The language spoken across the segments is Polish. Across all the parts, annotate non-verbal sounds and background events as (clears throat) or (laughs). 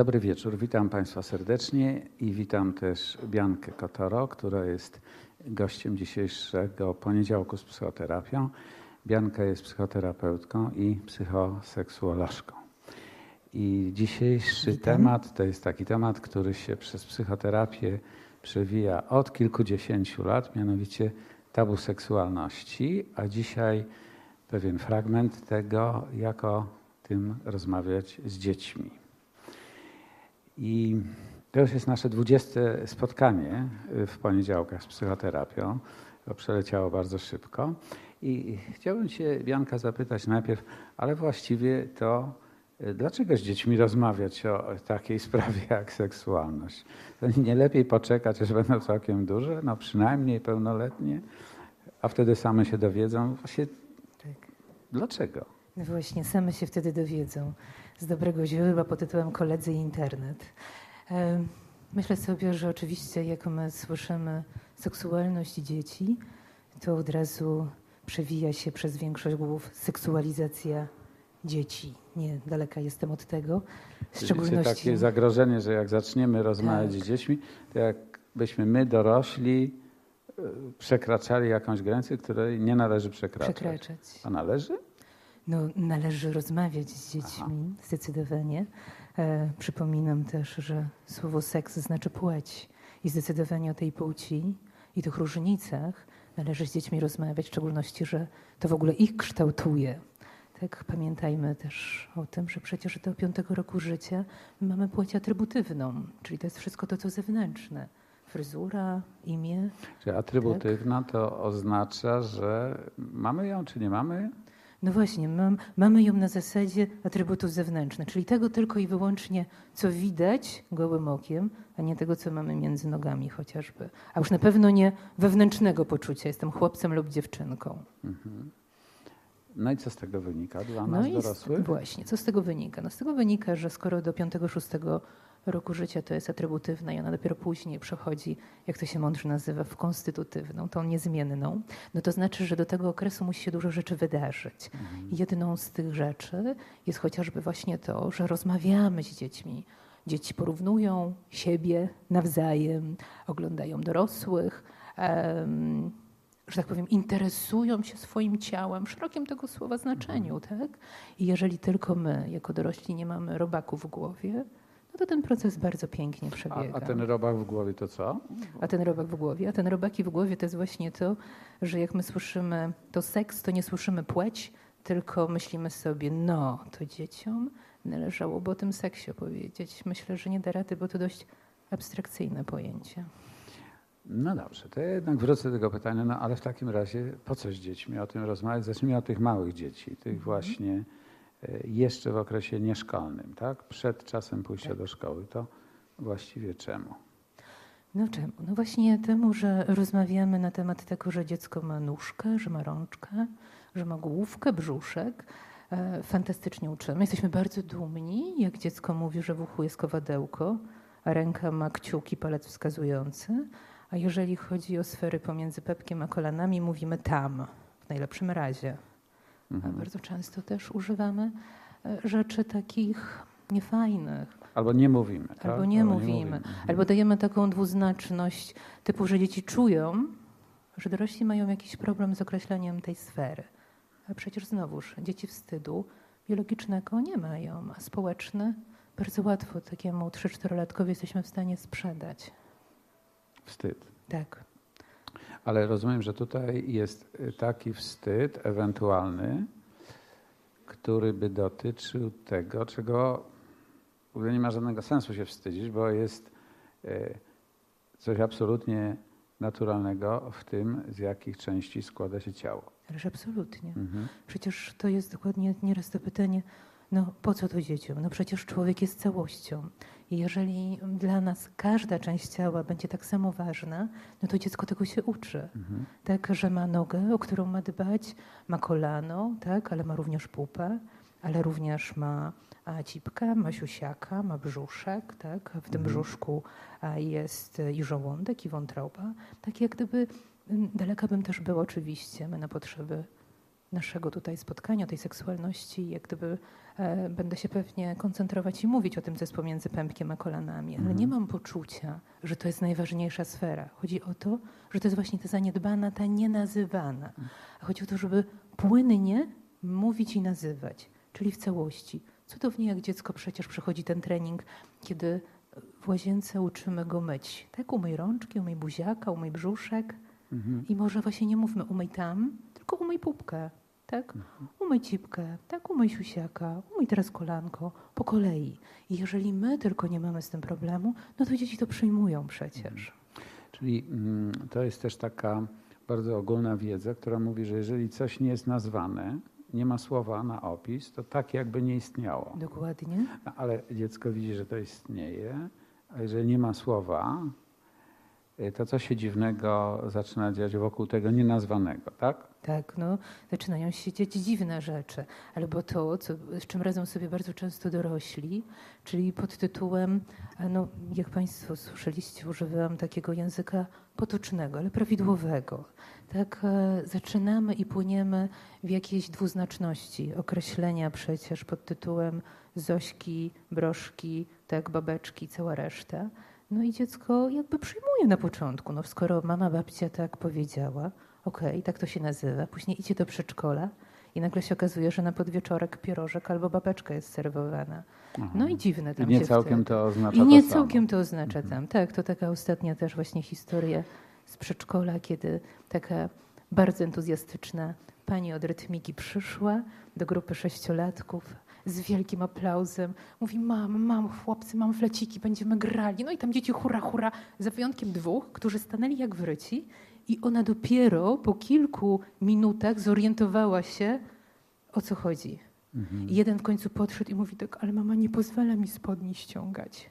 Dobry wieczór, witam Państwa serdecznie i witam też Biankę Kotoro, która jest gościem dzisiejszego poniedziałku z psychoterapią. Bianka jest psychoterapeutką i psychoseksuolożką. I dzisiejszy witam. temat to jest taki temat, który się przez psychoterapię przewija od kilkudziesięciu lat, mianowicie tabu seksualności, a dzisiaj pewien fragment tego, jak o tym rozmawiać z dziećmi. I to już jest nasze dwudzieste spotkanie w poniedziałkach z psychoterapią. To przeleciało bardzo szybko. I chciałbym Cię, Bianka, zapytać najpierw, ale właściwie to e, dlaczego z dziećmi rozmawiać o takiej (laughs) sprawie jak seksualność? To nie lepiej poczekać, aż będą całkiem duże, no przynajmniej pełnoletnie, a wtedy same się dowiedzą. Właśnie tak. dlaczego? No właśnie, same się wtedy dowiedzą z dobrego źródła pod tytułem Koledzy i Internet. E, myślę sobie, że oczywiście jak my słyszymy seksualność dzieci, to od razu przewija się przez większość głów seksualizacja dzieci. Nie daleka jestem od tego. W szczególności takie zagrożenie, że jak zaczniemy rozmawiać tak. z dziećmi, to jakbyśmy my dorośli e, przekraczali jakąś granicę, której nie należy przekraczać. przekraczać. A należy? No, należy rozmawiać z dziećmi, Aha. zdecydowanie. E, przypominam też, że słowo seks znaczy płeć i zdecydowanie o tej płci i tych różnicach należy z dziećmi rozmawiać, w szczególności, że to w ogóle ich kształtuje. Tak, pamiętajmy też o tym, że przecież do piątego roku życia mamy płeć atrybutywną, czyli to jest wszystko to, co zewnętrzne. Fryzura, imię. Czyli atrybutywna tak? to oznacza, że mamy ją, czy nie mamy? No właśnie, mam, mamy ją na zasadzie atrybutów zewnętrznych, czyli tego tylko i wyłącznie, co widać gołym okiem, a nie tego, co mamy między nogami chociażby. A już na pewno nie wewnętrznego poczucia, jestem chłopcem lub dziewczynką. Mhm. No i co z tego wynika dla nas no dorosłych? Właśnie, co z tego wynika? No z tego wynika, że skoro do 5-6 roku życia to jest atrybutywna i ona dopiero później przechodzi, jak to się mądrze nazywa, w konstytutywną, tą niezmienną, no to znaczy, że do tego okresu musi się dużo rzeczy wydarzyć. Mhm. Jedną z tych rzeczy jest chociażby właśnie to, że rozmawiamy z dziećmi. Dzieci porównują siebie nawzajem, oglądają dorosłych, um, że tak powiem, interesują się swoim ciałem w szerokim tego słowa znaczeniu. Mhm. Tak? I jeżeli tylko my, jako dorośli, nie mamy robaku w głowie, no to ten proces bardzo pięknie przebiega. A, a, ten robak w głowie to co? A ten robak w głowie? A ten robaki w głowie to jest właśnie to, że jak my słyszymy to seks, to nie słyszymy płeć, tylko myślimy sobie, no to dzieciom należałoby o tym seksie opowiedzieć. Myślę, że nie da rady, bo to dość abstrakcyjne pojęcie. No dobrze, to ja jednak wrócę do tego pytania, no ale w takim razie po co z dziećmi o tym rozmawiać? Zacznijmy od tych małych dzieci, tych mhm. właśnie jeszcze w okresie nieszkolnym, tak? przed czasem pójścia tak. do szkoły, to właściwie czemu? No czemu? No właśnie temu, że rozmawiamy na temat tego, że dziecko ma nóżkę, że ma rączkę, że ma główkę, brzuszek. E, fantastycznie uczymy. Jesteśmy bardzo dumni, jak dziecko mówi, że w uchu jest kowadełko, a ręka ma kciuki, palec wskazujący. A jeżeli chodzi o sfery pomiędzy pepkiem a kolanami, mówimy tam, w najlepszym razie. Mhm. Bardzo często też używamy e, rzeczy takich niefajnych. Albo nie mówimy. Tak? Albo nie Albo mówimy. Nie mówimy. Mhm. Albo dajemy taką dwuznaczność typu, że dzieci czują, że dorośli mają jakiś problem z określeniem tej sfery. A przecież znowuż dzieci wstydu biologicznego nie mają, a społeczny bardzo łatwo takiemu 3-4-latkowi jesteśmy w stanie sprzedać. Wstyd. Tak. Ale rozumiem, że tutaj jest y, taki wstyd ewentualny, który by dotyczył tego, czego w ogóle nie ma żadnego sensu się wstydzić, bo jest y, coś absolutnie naturalnego w tym, z jakich części składa się ciało. Ależ absolutnie. Mhm. Przecież to jest dokładnie nieraz to pytanie, no po co to dzieciom? No przecież człowiek jest całością. Jeżeli dla nas każda część ciała będzie tak samo ważna, no to dziecko tego się uczy. Mhm. Tak, że ma nogę, o którą ma dbać, ma kolano, tak, ale ma również pupę, ale również ma cipkę, ma siusiaka, ma brzuszek, tak, w tym mhm. brzuszku jest i żołądek, i wątroba. Tak jak gdyby, daleka bym też był oczywiście, my na potrzeby naszego tutaj spotkania, tej seksualności, jak gdyby e, będę się pewnie koncentrować i mówić o tym, co jest pomiędzy pępkiem a kolanami, ale Mhm. nie mam poczucia, że to jest najważniejsza sfera. Chodzi o to, że to jest właśnie ta zaniedbana, ta nienazywana. A chodzi o to, żeby płynnie mówić i nazywać, czyli w całości. Cudownie jak dziecko przecież przechodzi ten trening, kiedy w łazience uczymy go myć. Tak, umyj rączki, umyj buziaka, umyj brzuszek. Mhm. I może właśnie nie mówmy umyj tam, tylko umyj pupkę, tak? Umyj cipkę, tak? Umyj siusiaka, umyj teraz kolanko, po kolei. I jeżeli my tylko nie mamy z tym problemu, no to dzieci to przyjmują przecież. Czyli mm, to jest też taka bardzo ogólna wiedza, która mówi, że jeżeli coś nie jest nazwane, nie ma słowa na opis, to tak jakby nie istniało. Dokładnie. No, ale dziecko widzi, że to istnieje, a jeżeli nie ma słowa, to co się dziwnego zaczyna dziać wokół tego nienazwanego, tak? Tak, no, zaczynają się dziać dziwne rzeczy, albo to, co, z czym radzą sobie bardzo często dorośli, czyli pod tytułem, a no, jak Państwo słyszeliście, używałam takiego języka potocznego, ale prawidłowego. Tak, e, zaczynamy i płyniemy w jakiejś dwuznaczności określenia przecież pod tytułem Zośki, broszki, tak, babeczki, cała reszta. No i dziecko jakby przyjmuje na początku, no skoro mama, babcia tak powiedziała, okej, tak to się nazywa, później idzie do przedszkola i nagle się okazuje, że na podwieczorek pierożek albo babeczka jest serwowana. Aha. No i dziwne I tam nie się całkiem wtedy. to oznacza I nie to całkiem to oznacza tam. Tak, to taka ostatnia też właśnie historia z przedszkola, kiedy taka bardzo entuzjastyczna pani od rytmiki przyszła do grupy sześciolatków z wielkim aplauzem. Mówi, mam, mam, chłopcy, mam fleciki, będziemy grali. No i tam dzieci hura, hura, za wyjątkiem dwóch, którzy stanęli jak wryci i ona dopiero po kilku minutach zorientowała się, o co chodzi. Mhm. I jeden w końcu podszedł i mówi tak, ale mama nie pozwala mi spodni ściągać.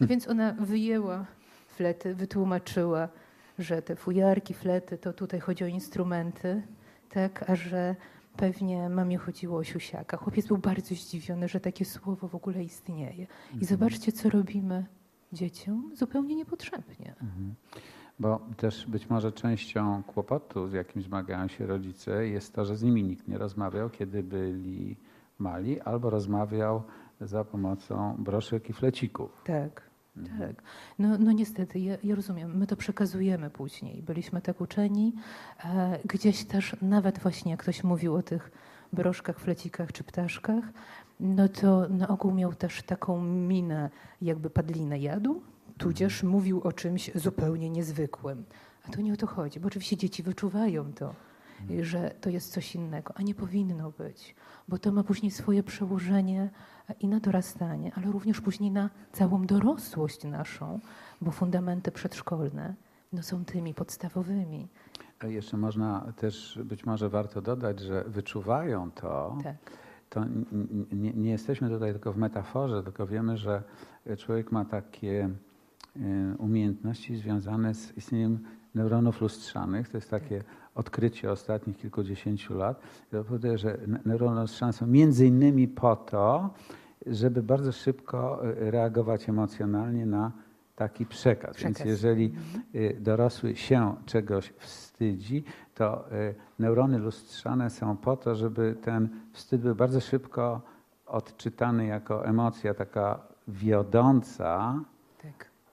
No (laughs) Więc ona wyjęła flety, wytłumaczyła, że te fujarki, flety, to tutaj chodzi o instrumenty, tak, a że pewnie mamie chodziło o siusiaka. Chłopiec był bardzo zdziwiony, że takie słowo w ogóle istnieje. I zobaczcie, co robimy dzieciom zupełnie niepotrzebnie. Mhm. Bo też być może częścią kłopotu, z jakim zmagają się rodzice, jest to, że z nimi nikt nie rozmawiał, kiedy byli mali, albo rozmawiał za pomocą broszek i flecików. Tak, Mhm. Tak. No, no niestety, ja, ja rozumiem, my to przekazujemy później. Byliśmy tak uczeni. E, gdzieś też, nawet właśnie jak ktoś mówił o tych broszkach, flecikach czy ptaszkach, no to na ogół miał też taką minę, jakby padlinę jadł, tudzież mówił o czymś zupełnie niezwykłym. A to nie o to chodzi, bo oczywiście dzieci wyczuwają to, że to jest coś innego, a nie powinno być, bo to ma później swoje przełożenie i na dorastanie, ale również później na całą dorosłość naszą, bo fundamenty przedszkolne no, są tymi podstawowymi. A Jeszcze można też, być może warto dodać, że wyczuwają to, Tak, to nie, nie jesteśmy tutaj tylko w metaforze, tylko wiemy, że człowiek ma takie e, umiejętności związane z istnieniem neuronów lustrzanych. To jest takie odkrycie ostatnich kilkudziesięciu lat. Ja powiem, że ne- neurony lustrzane są między innymi po to, żeby bardzo szybko e, reagować emocjonalnie na taki przekaz. Więc Przekaz. jeżeli y, dorosły się czegoś wstydzi, to y, neurony lustrzane są po to, żeby ten wstyd był bardzo szybko odczytany jako emocja taka wiodąca.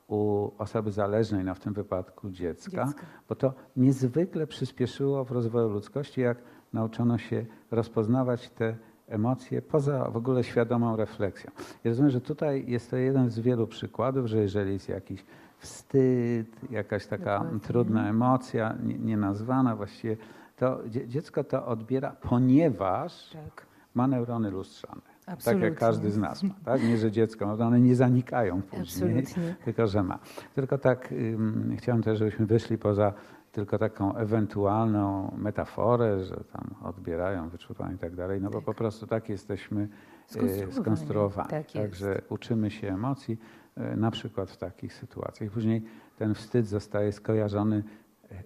U osoby zależnej, no w tym wypadku dziecka, Dziecka. bo to niezwykle przyspieszyło w rozwoju ludzkości, jak nauczono się rozpoznawać te emocje poza w ogóle świadomą refleksją. Ja rozumiem, że tutaj jest to jeden z wielu przykładów, że jeżeli jest jakiś wstyd, jakaś taka Dokładnie. trudna emocja, nie- nienazwana właściwie, to dzie- dziecko to odbiera, ponieważ Tak, ma neurony lustrzane. Tak absolutnie. jak każdy z nas ma. Tak? Nie, że dziecko, to one nie zanikają później, Absolutnie. (laughs) tylko że ma. Tylko tak ym, chciałem też, żebyśmy wyszli poza tylko taką ewentualną metaforę, że tam odbierają, wyczuwają i tak dalej, no bo po prostu tak jesteśmy e, Skonstruowani. skonstruowani. Tak. Także uczymy się emocji, e, na przykład w takich sytuacjach. Później ten wstyd zostaje skojarzony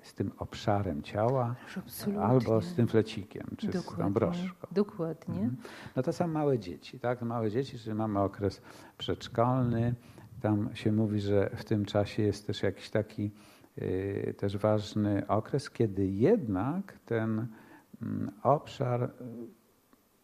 z tym obszarem ciała, absolutnie. albo z tym flecikiem, czy z tą Dokładnie. broszką. Dokładnie. Mhm. No to są małe dzieci, tak? Małe dzieci, czyli mamy okres przedszkolny. Tam się mówi, że w tym czasie jest też jakiś taki y, też ważny okres, kiedy jednak ten mm, obszar y,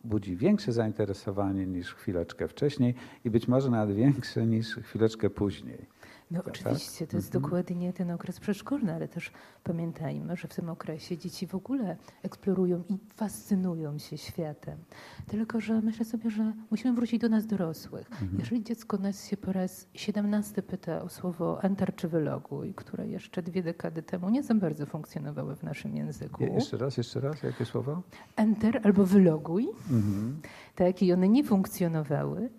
budzi większe zainteresowanie niż chwileczkę wcześniej i być może nawet większe niż chwileczkę później. No Tak? oczywiście, to jest Mhm. dokładnie ten okres przedszkolny, ale też pamiętajmy, że w tym okresie dzieci w ogóle eksplorują i fascynują się światem. Tylko, że myślę sobie, że musimy wrócić do nas dorosłych. Mhm. Jeżeli dziecko nas się po raz 17 pyta o słowo enter czy wyloguj, które jeszcze dwie dekady temu nie za bardzo funkcjonowały w naszym języku. Je, jeszcze raz, jeszcze raz, jakie słowo? Enter albo wyloguj, Mhm. tak, i one nie funkcjonowały,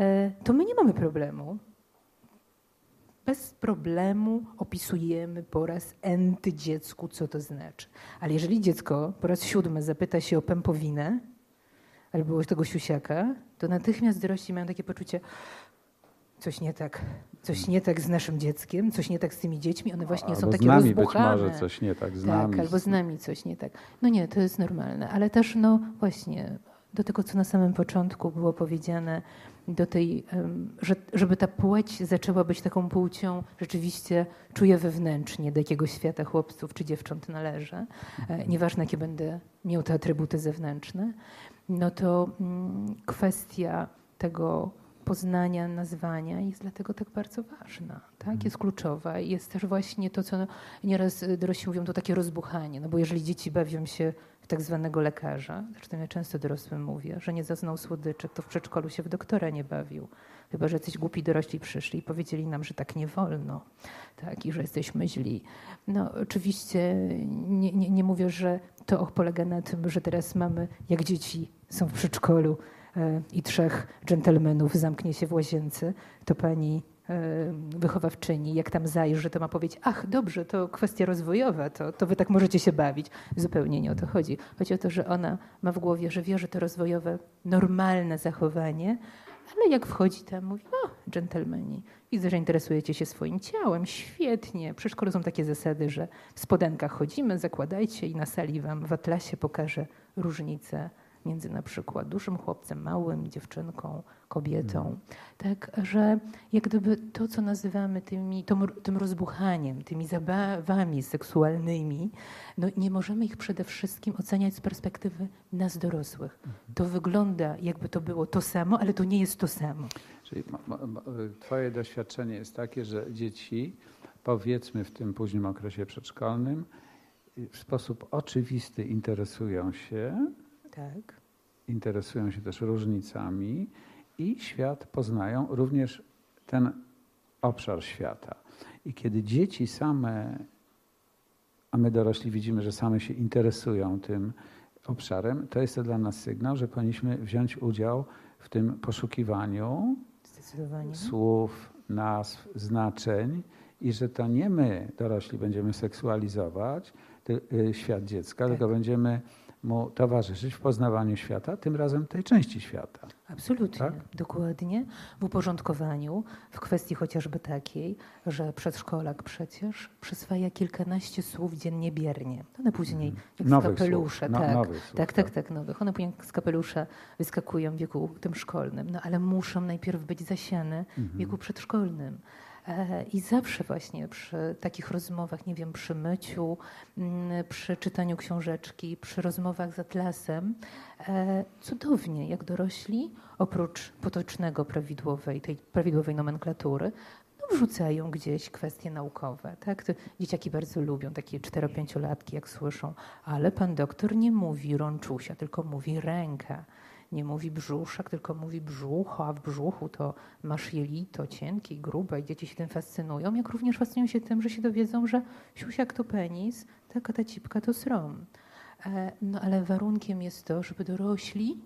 e, to my nie mamy problemu. Bez problemu opisujemy po raz enty dziecku, co to znaczy. Ale jeżeli dziecko po raz siódmy zapyta się o pępowinę albo o tego siusiaka, to natychmiast dorośli mają takie poczucie, coś nie tak, coś nie tak z naszym dzieckiem, coś nie tak z tymi dziećmi, one właśnie Albo są z takie nami być rozbuchane. może coś nie tak, z Tak, nami. albo z nami coś nie tak. No nie, to jest normalne, ale też no właśnie do tego, co na samym początku było powiedziane, do tej, że, żeby ta płeć zaczęła być taką płcią, rzeczywiście czuję wewnętrznie, do jakiego świata chłopców czy dziewcząt należę, e, nieważne jakie będę miał te atrybuty zewnętrzne, no to mm, kwestia tego poznania, nazwania jest dlatego tak bardzo ważna, tak? Jest kluczowa jest też właśnie to, co nieraz y, dorośli mówią, to takie rozbuchanie, no bo jeżeli dzieci bawią się tak zwanego lekarza, zresztą ja często dorosłym mówię, że nie zaznał słodyczek, to w przedszkolu się w doktora nie bawił. Chyba, że jacyś głupi dorośli przyszli i powiedzieli nam, że tak nie wolno, tak, i że jesteśmy źli. No oczywiście nie, nie, nie mówię, że to polega na tym, że teraz mamy, jak dzieci są w przedszkolu e, i trzech dżentelmenów zamknie się w łazience, to pani wychowawczyni, jak tam zajrzy, to ma powiedzieć, ach dobrze, to kwestia rozwojowa, to, to wy tak możecie się bawić. Zupełnie nie o to chodzi. Chodzi o to, że ona ma w głowie, że wie, że to rozwojowe, normalne zachowanie, ale jak wchodzi tam, mówi, o, dżentelmeni, widzę, że interesujecie się swoim ciałem, świetnie. Szkole są takie zasady, że w spodenkach chodzimy, zakładajcie i na sali wam w atlasie pokażę różnicę między na przykład dużym chłopcem, małym, dziewczynką, kobietą. Tak, że jak gdyby to, co nazywamy tymi, tą, tym rozbuchaniem, tymi zabawami seksualnymi, no nie możemy ich przede wszystkim oceniać z perspektywy nas dorosłych. To wygląda, jakby to było to samo, ale to nie jest to samo. Czyli twoje doświadczenie jest takie, że dzieci, powiedzmy w tym późnym okresie przedszkolnym, y, w sposób oczywisty interesują się, Tak. interesują się też różnicami i świat poznają, również ten obszar świata. I kiedy dzieci same, a my dorośli widzimy, że same się interesują tym obszarem, to jest to dla nas sygnał, że powinniśmy wziąć udział w tym poszukiwaniu słów, nazw, znaczeń i że to nie my, dorośli, będziemy seksualizować ty, y, świat dziecka, Tak. tylko będziemy mu towarzyszyć w poznawaniu świata, tym razem tej części świata. Absolutnie, Tak? dokładnie. W uporządkowaniu, w kwestii chociażby takiej, że przedszkolak przecież przyswaja kilkanaście słów dziennie biernie. One później jak z Mhm. Nowych kapelusza, słów, no- tak, nowych słów, tak, tak, tak. tak, nowych. One później z kapelusza wyskakują w wieku tym szkolnym, no ale muszą najpierw być zasiane w Mhm. wieku przedszkolnym. I zawsze właśnie przy takich rozmowach, nie wiem, przy myciu, mm, przy czytaniu książeczki, przy rozmowach z Atlasem, e, cudownie, jak dorośli, oprócz potocznego prawidłowej, tej prawidłowej nomenklatury, no, wrzucają gdzieś kwestie naukowe. Tak? Dzieciaki bardzo lubią, takie cztero-pięciolatki, jak słyszą, ale pan doktor nie mówi rączusia, tylko mówi ręka. Nie mówi brzuszek, tylko mówi brzucho, a w brzuchu to masz jelito cienkie i grube i dzieci się tym fascynują, jak również fascynują się tym, że się dowiedzą, że siusiak to penis, tak, a ta cipka to srom. E, No ale warunkiem jest to, żeby dorośli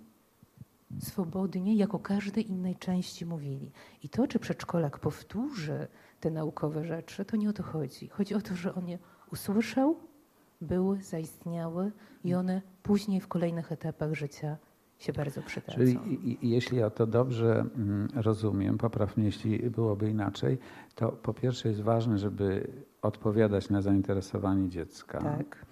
swobodnie, jak o każdej innej części mówili. I to, czy przedszkolak powtórzy te naukowe rzeczy, to nie o to chodzi. Chodzi o to, że on je usłyszał, były, zaistniały i one później w kolejnych etapach życia się bardzo przydadzą. Czyli jeśli ja to dobrze mm, rozumiem, popraw mnie, jeśli byłoby inaczej, to po pierwsze jest ważne, żeby odpowiadać na zainteresowanie dziecka. Tak,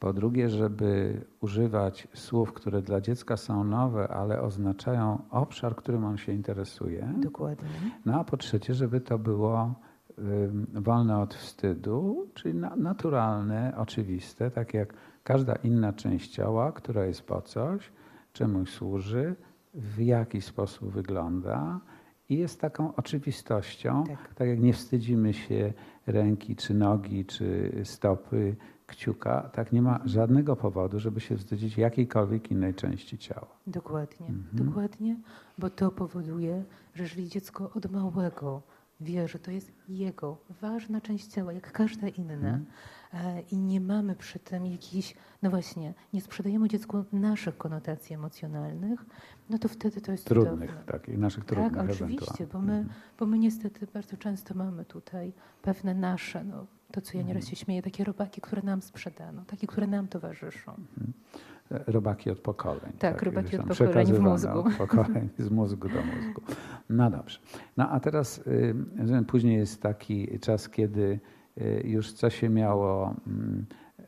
Po drugie, żeby używać słów, które dla dziecka są nowe, ale oznaczają obszar, którym on się interesuje. dokładnie. No a po trzecie, żeby to było wolne od wstydu, czyli na, naturalne, oczywiste, tak jak każda inna część ciała, która jest po coś, czemuś służy, w jaki sposób wygląda i jest taką oczywistością, Tak. tak jak nie wstydzimy się ręki, czy nogi, czy stopy, kciuka, tak nie ma żadnego powodu, żeby się wstydzić jakiejkolwiek innej części ciała. Dokładnie, Mhm. dokładnie, bo to powoduje, że jeżeli dziecko od małego wie, że to jest jego ważna część ciała, jak każda inna, Mhm. E, i nie mamy przy tym jakichś, no właśnie, nie sprzedajemy dziecku naszych konotacji emocjonalnych, no to wtedy to jest Trudnych, cudowne. takich naszych trudnych Tak, oczywiście, bo my, Mhm. bo my niestety bardzo często mamy tutaj pewne nasze, no, to co ja nieraz Mhm. się śmieję, takie robaki, które nam sprzedano, takie, które nam towarzyszą. Robaki od pokoleń. Tak, robaki że od pokoleń w mózgu. Od pokoleń (laughs) z mózgu do mózgu. No dobrze. No a teraz y, później jest taki czas, kiedy już co się miało mm,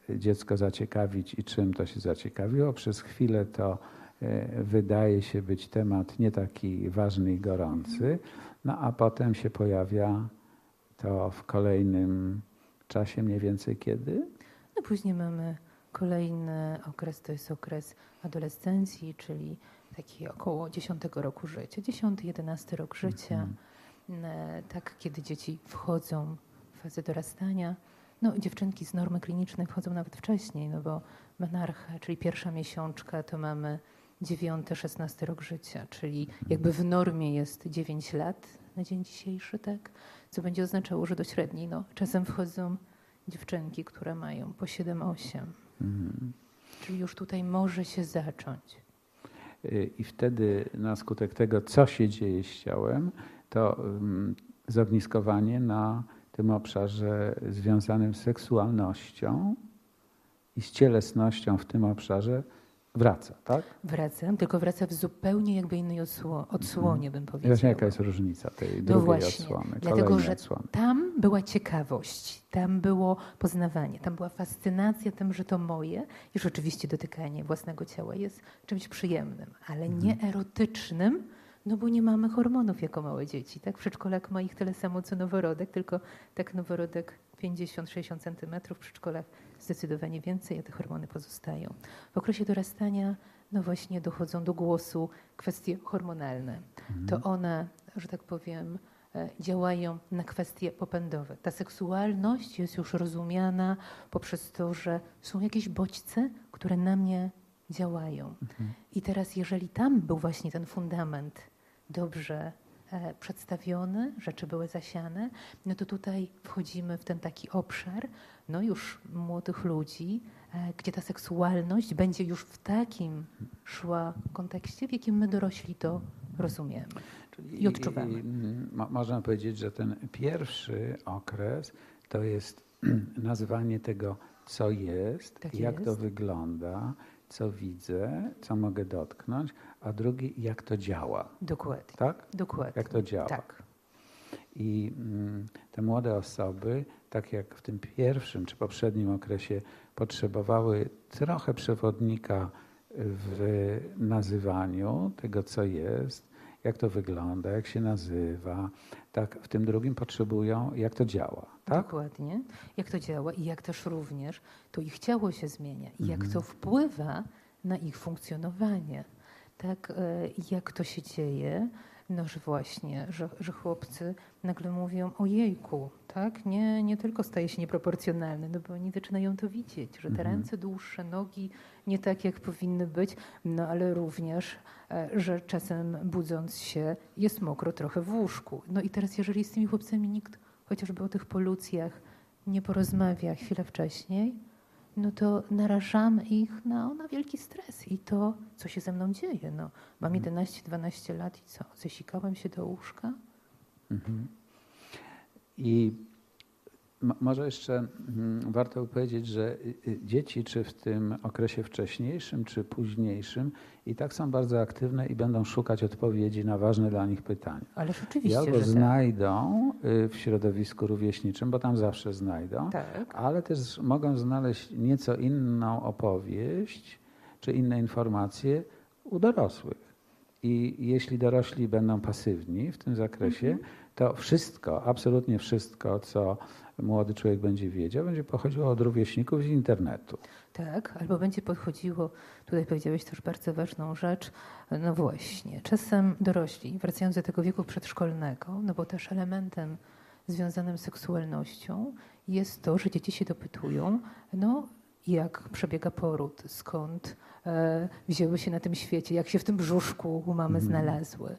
dziecko zaciekawić i czym to się zaciekawiło. Przez chwilę to y, wydaje się być temat nie taki ważny i gorący, no a potem się pojawia to w kolejnym czasie mniej więcej kiedy? No później mamy kolejny okres, to jest okres adolescencji, czyli taki około 10 roku życia, 10-11 rok życia, e, tak kiedy dzieci wchodzą w fazę dorastania. No dziewczynki z normy klinicznej wchodzą nawet wcześniej, no bo menarcha, czyli pierwsza miesiączka, to mamy 9-16 rok życia, czyli jakby w normie jest 9 lat na dzień dzisiejszy, tak? Co będzie oznaczało, że do średniej, no czasem wchodzą dziewczynki, które mają po 7-8. Mhm. Czyli już tutaj może się zacząć. Y, I wtedy na skutek tego, co się dzieje z ciałem, to ym, zogniskowanie na tym obszarze związanym z seksualnością i z cielesnością w tym obszarze wraca, tak? Wracam, tylko wraca w zupełnie jakby innej odsło- odsłonie, bym I powiedziała. Właśnie jaka jest różnica tej No drugiej właśnie, odsłony, dlatego że odsłony? tam była ciekawość, tam było poznawanie, tam była fascynacja tym, że to moje i rzeczywiście dotykanie własnego ciała jest czymś przyjemnym, ale Mhm. nie erotycznym, no bo nie mamy hormonów jako małe dzieci. Tak? Przedszkolak ma ich tyle samo co noworodek, tylko tak noworodek 50-60 centymetrów, w przedszkolach zdecydowanie więcej, a te hormony pozostają. W okresie dorastania no właśnie dochodzą do głosu kwestie hormonalne. To one, że tak powiem, e, działają na kwestie popędowe. Ta seksualność jest już rozumiana poprzez to, że są jakieś bodźce, które na mnie działają. I teraz, jeżeli tam był właśnie ten fundament dobrze e, przedstawiony, rzeczy były zasiane, no to tutaj wchodzimy w ten taki obszar, no już młodych ludzi, e, gdzie ta seksualność będzie już w takim szła kontekście, w jakim my dorośli to rozumiemy. I odczuwamy. mm, mo- można powiedzieć, że ten pierwszy okres to jest (clears throat) nazywanie tego, co jest, Tak jak to jest. wygląda, co widzę, co mogę dotknąć, a drugi, jak to działa. Dokładnie. Tak? Dokładnie. Jak to działa. Tak. I mm, te młode osoby, tak jak w tym pierwszym czy poprzednim okresie, potrzebowały trochę przewodnika w nazywaniu tego, co jest, jak to wygląda, jak się nazywa. Tak, w tym drugim potrzebują, jak to działa. Tak? Dokładnie. Jak to działa i jak też również to ich ciało się zmienia i jak Mhm. to wpływa na ich funkcjonowanie. Tak, e, jak to się dzieje, no że właśnie, że, że chłopcy nagle mówią ojejku, tak? Nie, nie tylko staje się nieproporcjonalny, no bo oni zaczynają to widzieć, że te Mhm. ręce dłuższe, nogi nie tak jak powinny być, no ale również, e, że czasem budząc się jest mokro trochę w łóżku. No i teraz jeżeli z tymi chłopcami nikt chociażby o tych polucjach nie porozmawia chwilę wcześniej, no to narażamy ich na, na wielki stres i to, co się ze mną dzieje. No, mam 11-12 lat i co? Zesikałem się do łóżka? Mhm. I może jeszcze mm, warto powiedzieć, że y, y, dzieci, czy w tym okresie wcześniejszym, czy późniejszym, i tak są bardzo aktywne i będą szukać odpowiedzi na ważne dla nich pytania. Ale I rzeczywiście, albo że tak. znajdą y, w środowisku rówieśniczym, bo tam zawsze znajdą, tak. ale też mogą znaleźć nieco inną opowieść czy inne informacje u dorosłych. I jeśli dorośli będą pasywni w tym zakresie, to wszystko, absolutnie wszystko, co młody człowiek będzie wiedział, będzie pochodziło od rówieśników z internetu. Tak, albo będzie podchodziło, tutaj powiedziałeś też bardzo ważną rzecz, no właśnie, czasem dorośli, wracając do tego wieku przedszkolnego, no bo też elementem związanym z seksualnością jest to, że dzieci się dopytują, no jak przebiega poród, skąd e, wzięły się na tym świecie, jak się w tym brzuszku u mamy znalazły.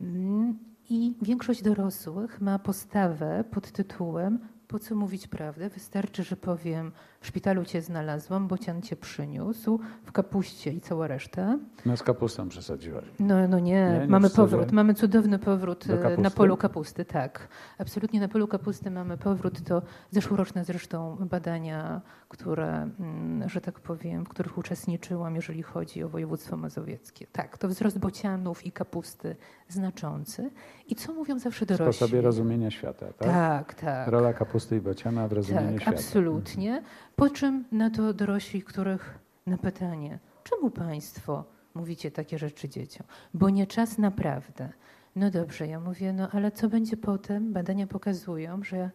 Mm, I większość dorosłych ma postawę pod tytułem po co mówić prawdę? Wystarczy, że powiem, w szpitalu cię znalazłam, bocian cię przyniósł, w kapuście i cała reszta. No z kapustą przesadziłaś. No, no nie, Nie, nie mamy powrót, mamy cudowny powrót e, na polu kapusty, tak. Absolutnie na polu kapusty mamy powrót. To zeszłoroczne zresztą badania, które, mm, że tak powiem, w których uczestniczyłam, jeżeli chodzi o województwo mazowieckie. Tak, to wzrost bocianów i kapusty znaczący. I co mówią zawsze dorośli? sposobie rozumienia świata, tak? Tak, tak. Rola kapusty i bociana w rozumieniu Tak, świata. absolutnie. Po czym na to dorośli, których na pytanie, czemu państwo mówicie takie rzeczy dzieciom? Bo nie czas naprawdę. No dobrze, ja mówię, no ale co będzie potem? Badania pokazują, że,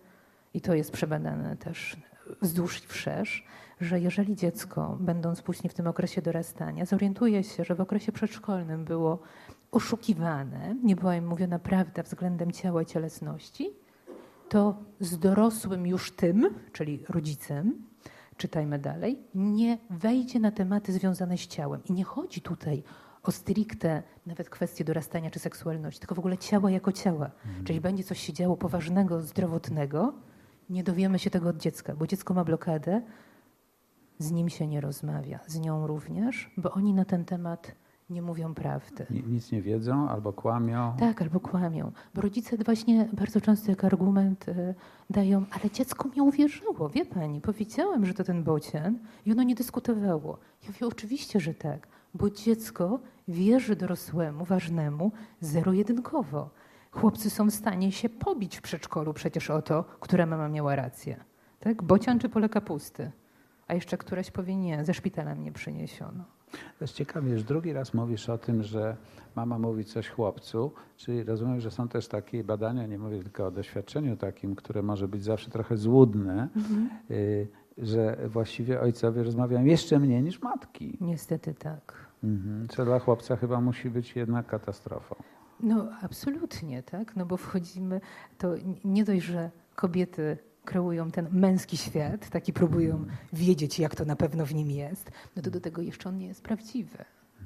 i to jest przebadane też wzdłuż i wszerz, że jeżeli dziecko, będąc później w tym okresie dorastania, zorientuje się, że w okresie przedszkolnym było oszukiwane, nie była im mówiona prawda względem ciała i cielesności, to z dorosłym już tym, czyli rodzicem, czytajmy dalej, nie wejdzie na tematy związane z ciałem. I nie chodzi tutaj o stricte nawet kwestie dorastania czy seksualności, tylko w ogóle ciała jako ciała. Czyli będzie coś się działo poważnego, zdrowotnego, nie dowiemy się tego od dziecka, bo dziecko ma blokadę, z nim się nie rozmawia, z nią również, bo oni na ten temat nie mówią prawdy. Ni- Nic nie wiedzą albo kłamią. Tak, albo kłamią. Bo rodzice właśnie bardzo często jak argument y, dają, ale dziecko mi uwierzyło, wie pani, powiedziałam, że to ten bocian i ono nie dyskutowało. Ja mówię, oczywiście, że tak, bo dziecko wierzy dorosłemu, ważnemu, zero-jedynkowo. Chłopcy są w stanie się pobić w przedszkolu przecież o to, która mama miała rację. Tak? Bocian czy pole kapusty? A jeszcze któraś powie nie, ze szpitala mnie przyniesiono. To jest ciekawie, że drugi raz mówisz o tym, że mama mówi coś chłopcu, czyli rozumiem, że są też takie badania, nie mówię tylko o doświadczeniu takim, które może być zawsze trochę złudne, y, że właściwie ojcowie rozmawiają jeszcze mniej niż matki. Niestety tak. Mhm. Co dla chłopca chyba musi być jednak katastrofą. No absolutnie, tak? No bo wchodzimy, to nie dość, że kobiety kreują ten męski świat, taki próbują wiedzieć, jak to na pewno w nim jest, no to do tego jeszcze on nie jest prawdziwy.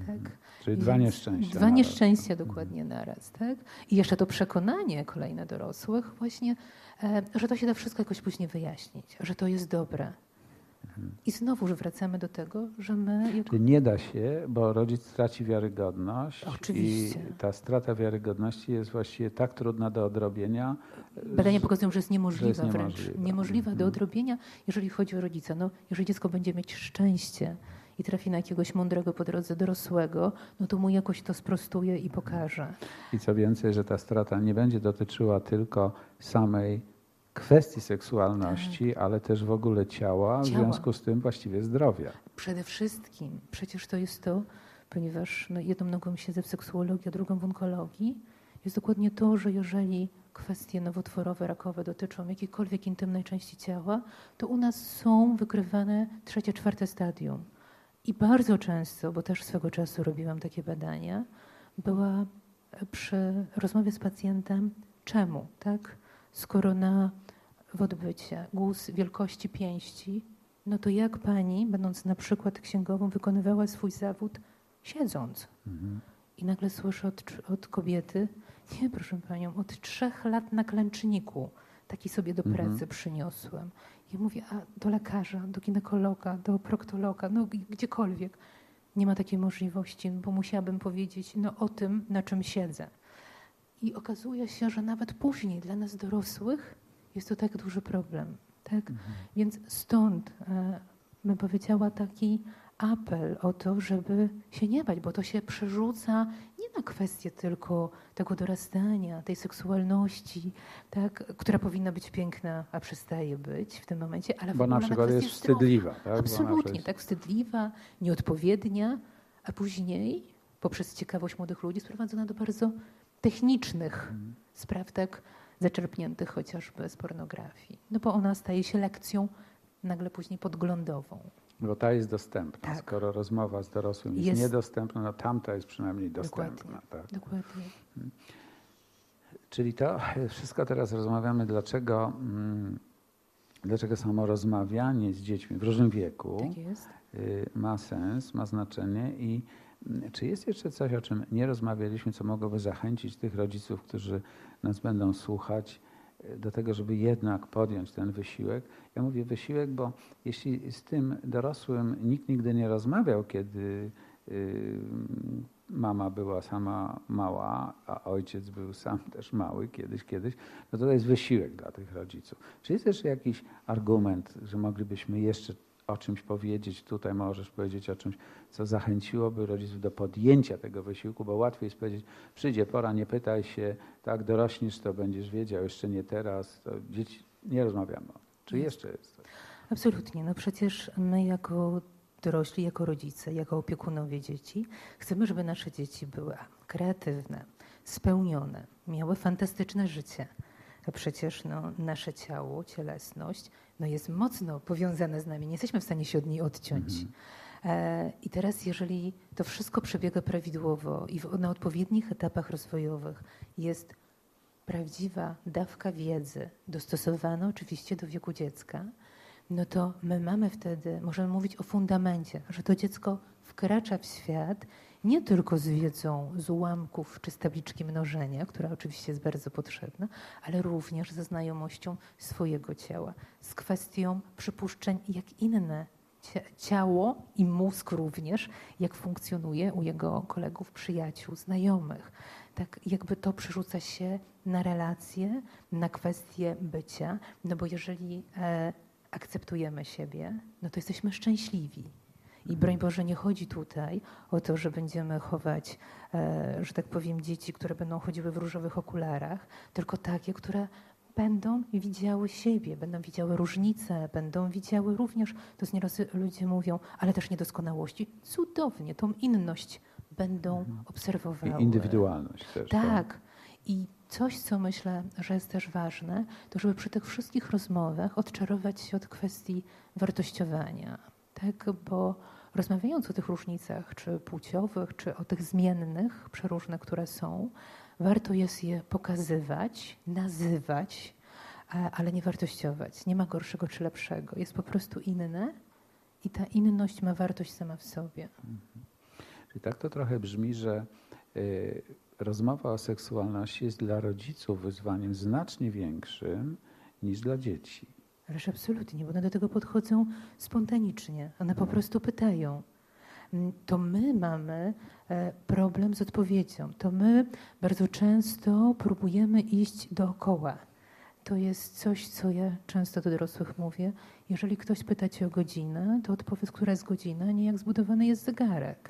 Tak? Czyli dwa nieszczęścia. Dwa naraz. nieszczęścia dokładnie naraz. Tak? I jeszcze to przekonanie kolejne dorosłych właśnie, e, że to się da wszystko jakoś później wyjaśnić, że to jest dobre. I znowuż wracamy do tego, że my jako Nie da się, bo rodzic straci wiarygodność. Oczywiście. I ta strata wiarygodności jest właściwie tak trudna do odrobienia. Badania pokazują, że jest niemożliwa jest wręcz. niemożliwa. Niemożliwa do Mhm. odrobienia, jeżeli chodzi o rodzica. No, jeżeli dziecko będzie mieć szczęście i trafi na jakiegoś mądrego po drodze dorosłego, no to mu jakoś to sprostuje i pokaże. I co więcej, że ta strata nie będzie dotyczyła tylko samej kwestii seksualności, ale też w ogóle ciała, w Tak. Ciała. związku z tym właściwie zdrowia. Przede wszystkim, przecież to jest to, ponieważ no, jedną nogą siedzę w seksuologii, a drugą w onkologii, jest dokładnie to, że jeżeli kwestie nowotworowe, rakowe dotyczą jakiejkolwiek intymnej części ciała, to u nas są wykrywane trzecie, czwarte stadium. I bardzo często, bo też swego czasu robiłam takie badania, była przy rozmowie z pacjentem, czemu, tak? Skoro na w odbycie guz wielkości pięści, no to jak pani, będąc na przykład księgową, wykonywała swój zawód siedząc? Mhm. I nagle słyszę od, od kobiety, nie proszę panią, od trzech lat na klęczniku taki sobie do pracy Mhm. przyniosłem. Ja mówię, a do lekarza, do ginekologa, do proktologa, no gdziekolwiek. Nie ma takiej możliwości, bo musiałabym powiedzieć no, o tym, na czym siedzę. I okazuje się, że nawet później dla nas dorosłych jest to tak duży problem. Tak? Więc stąd e, bym powiedziała taki apel o to, żeby się nie bać, bo to się przerzuca nie na kwestię tylko tego dorastania, tej seksualności, tak, która powinna być piękna, a przestaje być w tym momencie, ale w Bo na ogóle przykład kwestię jest wstydliwa. Tak? Na Absolutnie, przykład- tak wstydliwa, nieodpowiednia, a później poprzez ciekawość młodych ludzi sprowadzona do bardzo technicznych spraw, tak zaczerpniętych chociażby z pornografii. No bo ona staje się lekcją nagle później podglądową. Bo ta jest dostępna. Tak. Skoro rozmowa z dorosłym jest, Jest- niedostępna, no tamta jest przynajmniej dostępna. Dokładnie. Tak. Dokładnie. Czyli to (laughs) wszystko teraz rozmawiamy, dlaczego, mm, dlaczego samo rozmawianie z dziećmi w różnym wieku Tak y, ma sens, ma znaczenie i mm, czy jest jeszcze coś, o czym nie rozmawialiśmy, co mogłoby zachęcić tych rodziców, którzy nas będą słuchać, y, do tego, żeby jednak podjąć ten wysiłek? Ja mówię wysiłek, bo jeśli z tym dorosłym nikt nigdy nie rozmawiał, kiedy y, mama była sama mała, a ojciec był sam też mały kiedyś, kiedyś, no to jest wysiłek dla tych rodziców. Czy jest jeszcze jakiś argument, że moglibyśmy jeszcze o czymś powiedzieć, tutaj możesz powiedzieć o czymś, co zachęciłoby rodziców do podjęcia tego wysiłku, bo łatwiej jest powiedzieć, przyjdzie pora, nie pytaj się, tak, dorośniesz, to będziesz wiedział, jeszcze nie teraz, to dzieci, nie rozmawiamy. Czy Jest. jeszcze jest coś? Absolutnie. No przecież my jako dorośli, jako rodzice, jako opiekunowie dzieci, chcemy, żeby nasze dzieci były kreatywne, spełnione, miały fantastyczne życie. A przecież no, nasze ciało, cielesność no, jest mocno powiązane z nami. Nie jesteśmy w stanie się od niej odciąć. E, I teraz, jeżeli to wszystko przebiega prawidłowo i w, na odpowiednich etapach rozwojowych jest prawdziwa dawka wiedzy, dostosowana oczywiście do wieku dziecka, no to my mamy wtedy, możemy mówić o fundamencie, że to dziecko wkracza w świat nie tylko z wiedzą z ułamków czy z tabliczki mnożenia, która oczywiście jest bardzo potrzebna, ale również ze znajomością swojego ciała, z kwestią przypuszczeń, jak inne cia- ciało i mózg również, jak funkcjonuje u jego kolegów, przyjaciół, znajomych. Tak jakby to przerzuca się na relacje, na kwestie bycia, no bo jeżeli e, akceptujemy siebie, no to jesteśmy szczęśliwi. I broń Boże, nie chodzi tutaj o to, że będziemy chować, e, że tak powiem, dzieci, które będą chodziły w różowych okularach, tylko takie, które będą widziały siebie, będą widziały różnice, będą widziały również, to z nieraz ludzie mówią, ale też niedoskonałości. Cudownie, tą inność będą obserwowały. I indywidualność też. Tak. I coś, co myślę, że jest też ważne, to żeby przy tych wszystkich rozmowach odczarować się od kwestii wartościowania. Tak, bo rozmawiając o tych różnicach, czy płciowych, czy o tych zmiennych, przeróżne, które są, warto jest je pokazywać, nazywać, a- ale nie wartościować. Nie ma gorszego czy lepszego. Jest po prostu inne i ta inność ma wartość sama w sobie. Czyli tak to trochę brzmi, że y, rozmowa o seksualności jest dla rodziców wyzwaniem znacznie większym niż dla dzieci. Ależ absolutnie, bo one do tego podchodzą spontanicznie. One po prostu pytają. Mm, To my mamy e, problem z odpowiedzią. To my bardzo często próbujemy iść dookoła. To jest coś, co ja często do dorosłych mówię. Jeżeli ktoś pyta cię o godzinę, to odpowiedz, która jest godzina, nie jak zbudowany jest zegarek.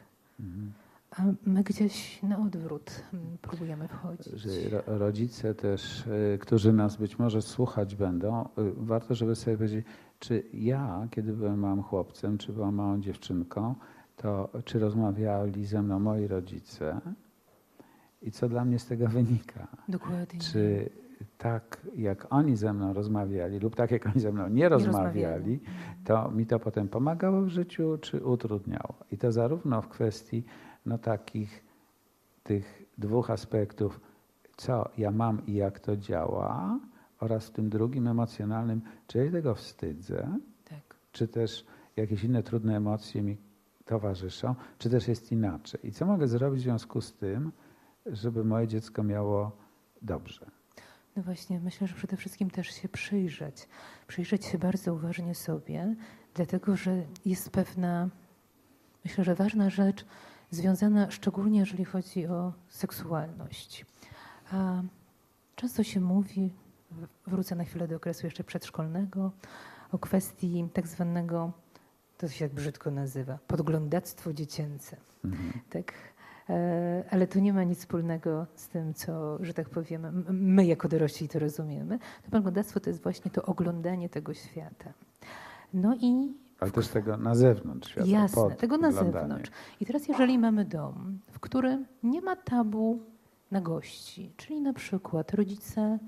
A my gdzieś na odwrót mm, próbujemy wchodzić. Rodzice też, y, którzy nas być może słuchać będą, y, warto, żeby sobie powiedzieć, czy ja, kiedy byłem małym chłopcem, czy byłam małą dziewczynką, to czy rozmawiali ze mną moi rodzice i co dla mnie z tego wynika? Dokładnie. Czy tak jak oni ze mną rozmawiali lub tak jak oni ze mną nie rozmawiali, rozmawiali. to mi to potem pomagało w życiu czy utrudniało. I to zarówno w kwestii no, takich tych dwóch aspektów, co ja mam i jak to działa, oraz w tym drugim emocjonalnym, czy ja się tego wstydzę, Tak. czy też jakieś inne trudne emocje mi towarzyszą, czy też jest inaczej. I co mogę zrobić w związku z tym, żeby moje dziecko miało dobrze? No właśnie, myślę, że przede wszystkim też się przyjrzeć. Przyjrzeć się bardzo uważnie sobie, dlatego że jest pewna, myślę, że ważna rzecz związana szczególnie, jeżeli chodzi o seksualność. Często się mówi, wrócę na chwilę do okresu jeszcze przedszkolnego, o kwestii tak zwanego, to się tak brzydko nazywa, podglądactwo dziecięce. Mhm. Tak. E, Ale to nie ma nic wspólnego z tym, co, że tak powiem, my jako dorośli to rozumiemy. To podglądactwo to jest właśnie to oglądanie tego świata. No i Ale też tego na zewnątrz świata. jasne, pod tego na oglądanie. zewnątrz. I teraz jeżeli mamy dom, w którym nie ma tabu na gości, czyli na przykład rodzice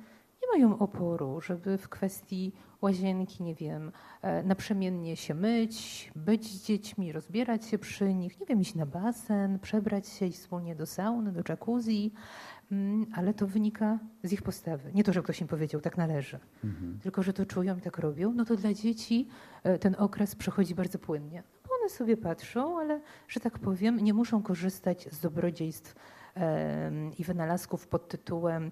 nie mają oporu, żeby w kwestii łazienki, nie wiem, e, naprzemiennie się myć, być z dziećmi, rozbierać się przy nich, nie wiem, iść na basen, przebrać się, iść wspólnie do sauny, do jacuzzi, ale to wynika z ich postawy. Nie to, że ktoś im powiedział, tak należy, Mhm. tylko że to czują i tak robią, no to dla dzieci e, ten okres przechodzi bardzo płynnie. One sobie patrzą, ale, że tak powiem, nie muszą korzystać z dobrodziejstw i wynalazków pod tytułem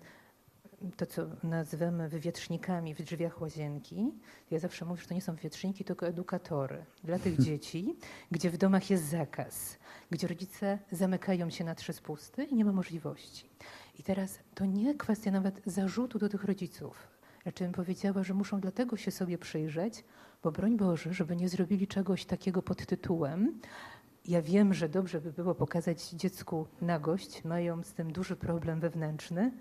to, co nazywamy wywietrznikami w drzwiach łazienki. Ja zawsze mówię, że to nie są wywietrzniki, tylko edukatory dla tych (laughs) dzieci, gdzie w domach jest zakaz, gdzie rodzice zamykają się na trzy spusty i nie ma możliwości. I teraz to nie kwestia nawet zarzutu do tych rodziców. Raczej bym powiedziała, że muszą dlatego się sobie przyjrzeć, bo broń Boże, żeby nie zrobili czegoś takiego pod tytułem. Ja wiem, że dobrze by było pokazać dziecku nagość, mają z tym duży problem wewnętrzny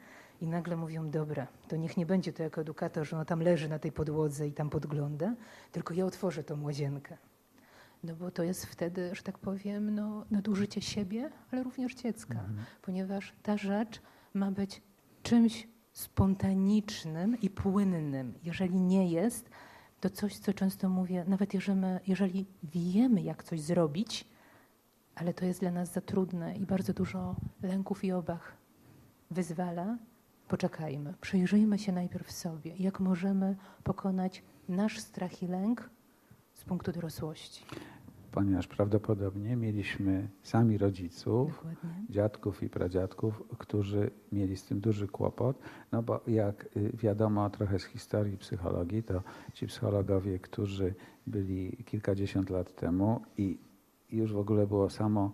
i nagle mówią, dobra, to niech nie będzie to jako edukator, że ono tam leży na tej podłodze i tam podgląda, tylko ja otworzę tą łazienkę. No bo to jest wtedy, że tak powiem, no, nadużycie siebie, ale również dziecka, ponieważ ta rzecz ma być czymś spontanicznym i płynnym. Jeżeli nie jest, to coś, co często mówię, nawet jeżeli, jeżeli wiemy, jak coś zrobić, ale to jest dla nas za trudne i bardzo dużo lęków i obaw wyzwala, poczekajmy, przyjrzyjmy się najpierw sobie, jak możemy pokonać nasz strach i lęk z punktu dorosłości. Ponieważ prawdopodobnie mieliśmy sami rodziców, Dokładnie. dziadków i pradziadków, którzy mieli z tym duży kłopot, no bo jak y, wiadomo trochę z historii psychologii, to ci psychologowie, którzy byli kilkadziesiąt lat temu i już w ogóle było samo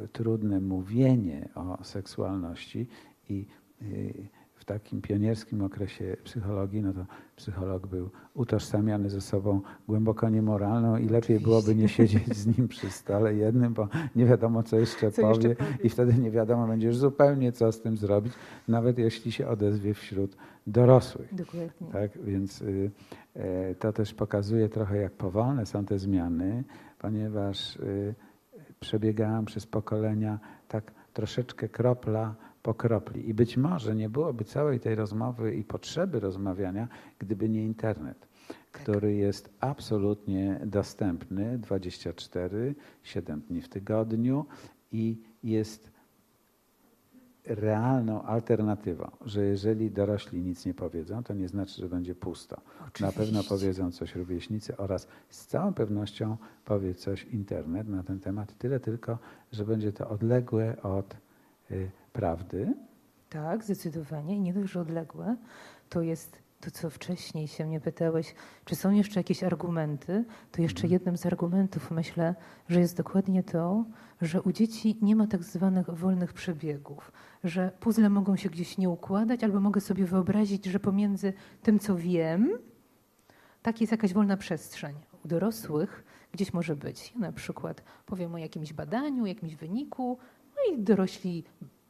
y, trudne mówienie o seksualności i y, w takim pionierskim okresie psychologii, no to psycholog był utożsamiany ze sobą głęboko niemoralną i lepiej byłoby nie siedzieć z nim przy stole jednym, bo nie wiadomo, co jeszcze Co powie jeszcze powie. i wtedy nie wiadomo będziesz zupełnie, co z tym zrobić, nawet jeśli się odezwie wśród dorosłych. Dokładnie. Tak, więc y, e, to też pokazuje trochę, jak powolne są te zmiany, ponieważ y, przebiegałem przez pokolenia tak troszeczkę kropla po kropli. I być może nie byłoby całej tej rozmowy i potrzeby rozmawiania, gdyby nie internet, który jest absolutnie dostępny 24, 7 dni w tygodniu i jest realną alternatywą, że jeżeli dorośli nic nie powiedzą, to nie znaczy, że będzie pusto. Na pewno Oczywiście. powiedzą coś rówieśnicy oraz z całą pewnością powie coś internet na ten temat. Tyle tylko, że będzie to odległe od y, prawdy. Tak, zdecydowanie. I nie dość, że odległe, to jest to, co wcześniej się mnie pytałeś, czy są jeszcze jakieś argumenty, to jeszcze jednym z argumentów myślę, że jest dokładnie to, że u dzieci nie ma tak zwanych wolnych przebiegów, że puzzle mogą się gdzieś nie układać, albo mogę sobie wyobrazić, że pomiędzy tym, co wiem, tak jest jakaś wolna przestrzeń. U dorosłych gdzieś może być. Ja na przykład powiem o jakimś badaniu, jakimś wyniku, no i dorośli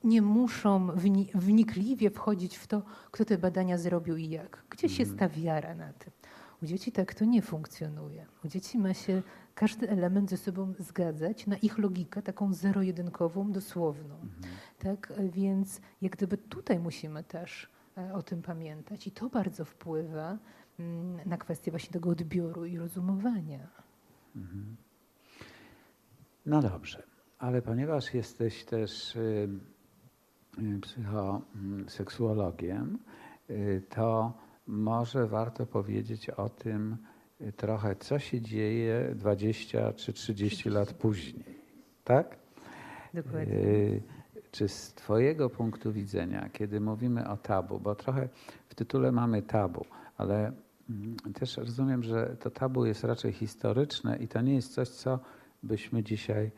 nie muszą wni- wnikliwie wchodzić w to, kto te badania zrobił i jak. Gdzieś jest ta wiara na tym. U dzieci tak to nie funkcjonuje. U dzieci ma się każdy element ze sobą zgadzać na ich logikę, taką zero-jedynkową, dosłowną. Tak? Więc jak gdyby tutaj musimy też e, o tym pamiętać i to bardzo wpływa mm, na kwestię właśnie tego odbioru i rozumowania. No dobrze, ale ponieważ jesteś też y, psychoseksuologiem, y, to może warto powiedzieć o tym y, trochę, co się dzieje 20 czy 30 lat później. Tak? Dokładnie. Y, Czy z Twojego punktu widzenia, kiedy mówimy o tabu, bo trochę w tytule mamy tabu, ale mm, też rozumiem, że to tabu jest raczej historyczne i to nie jest coś, co byśmy dzisiaj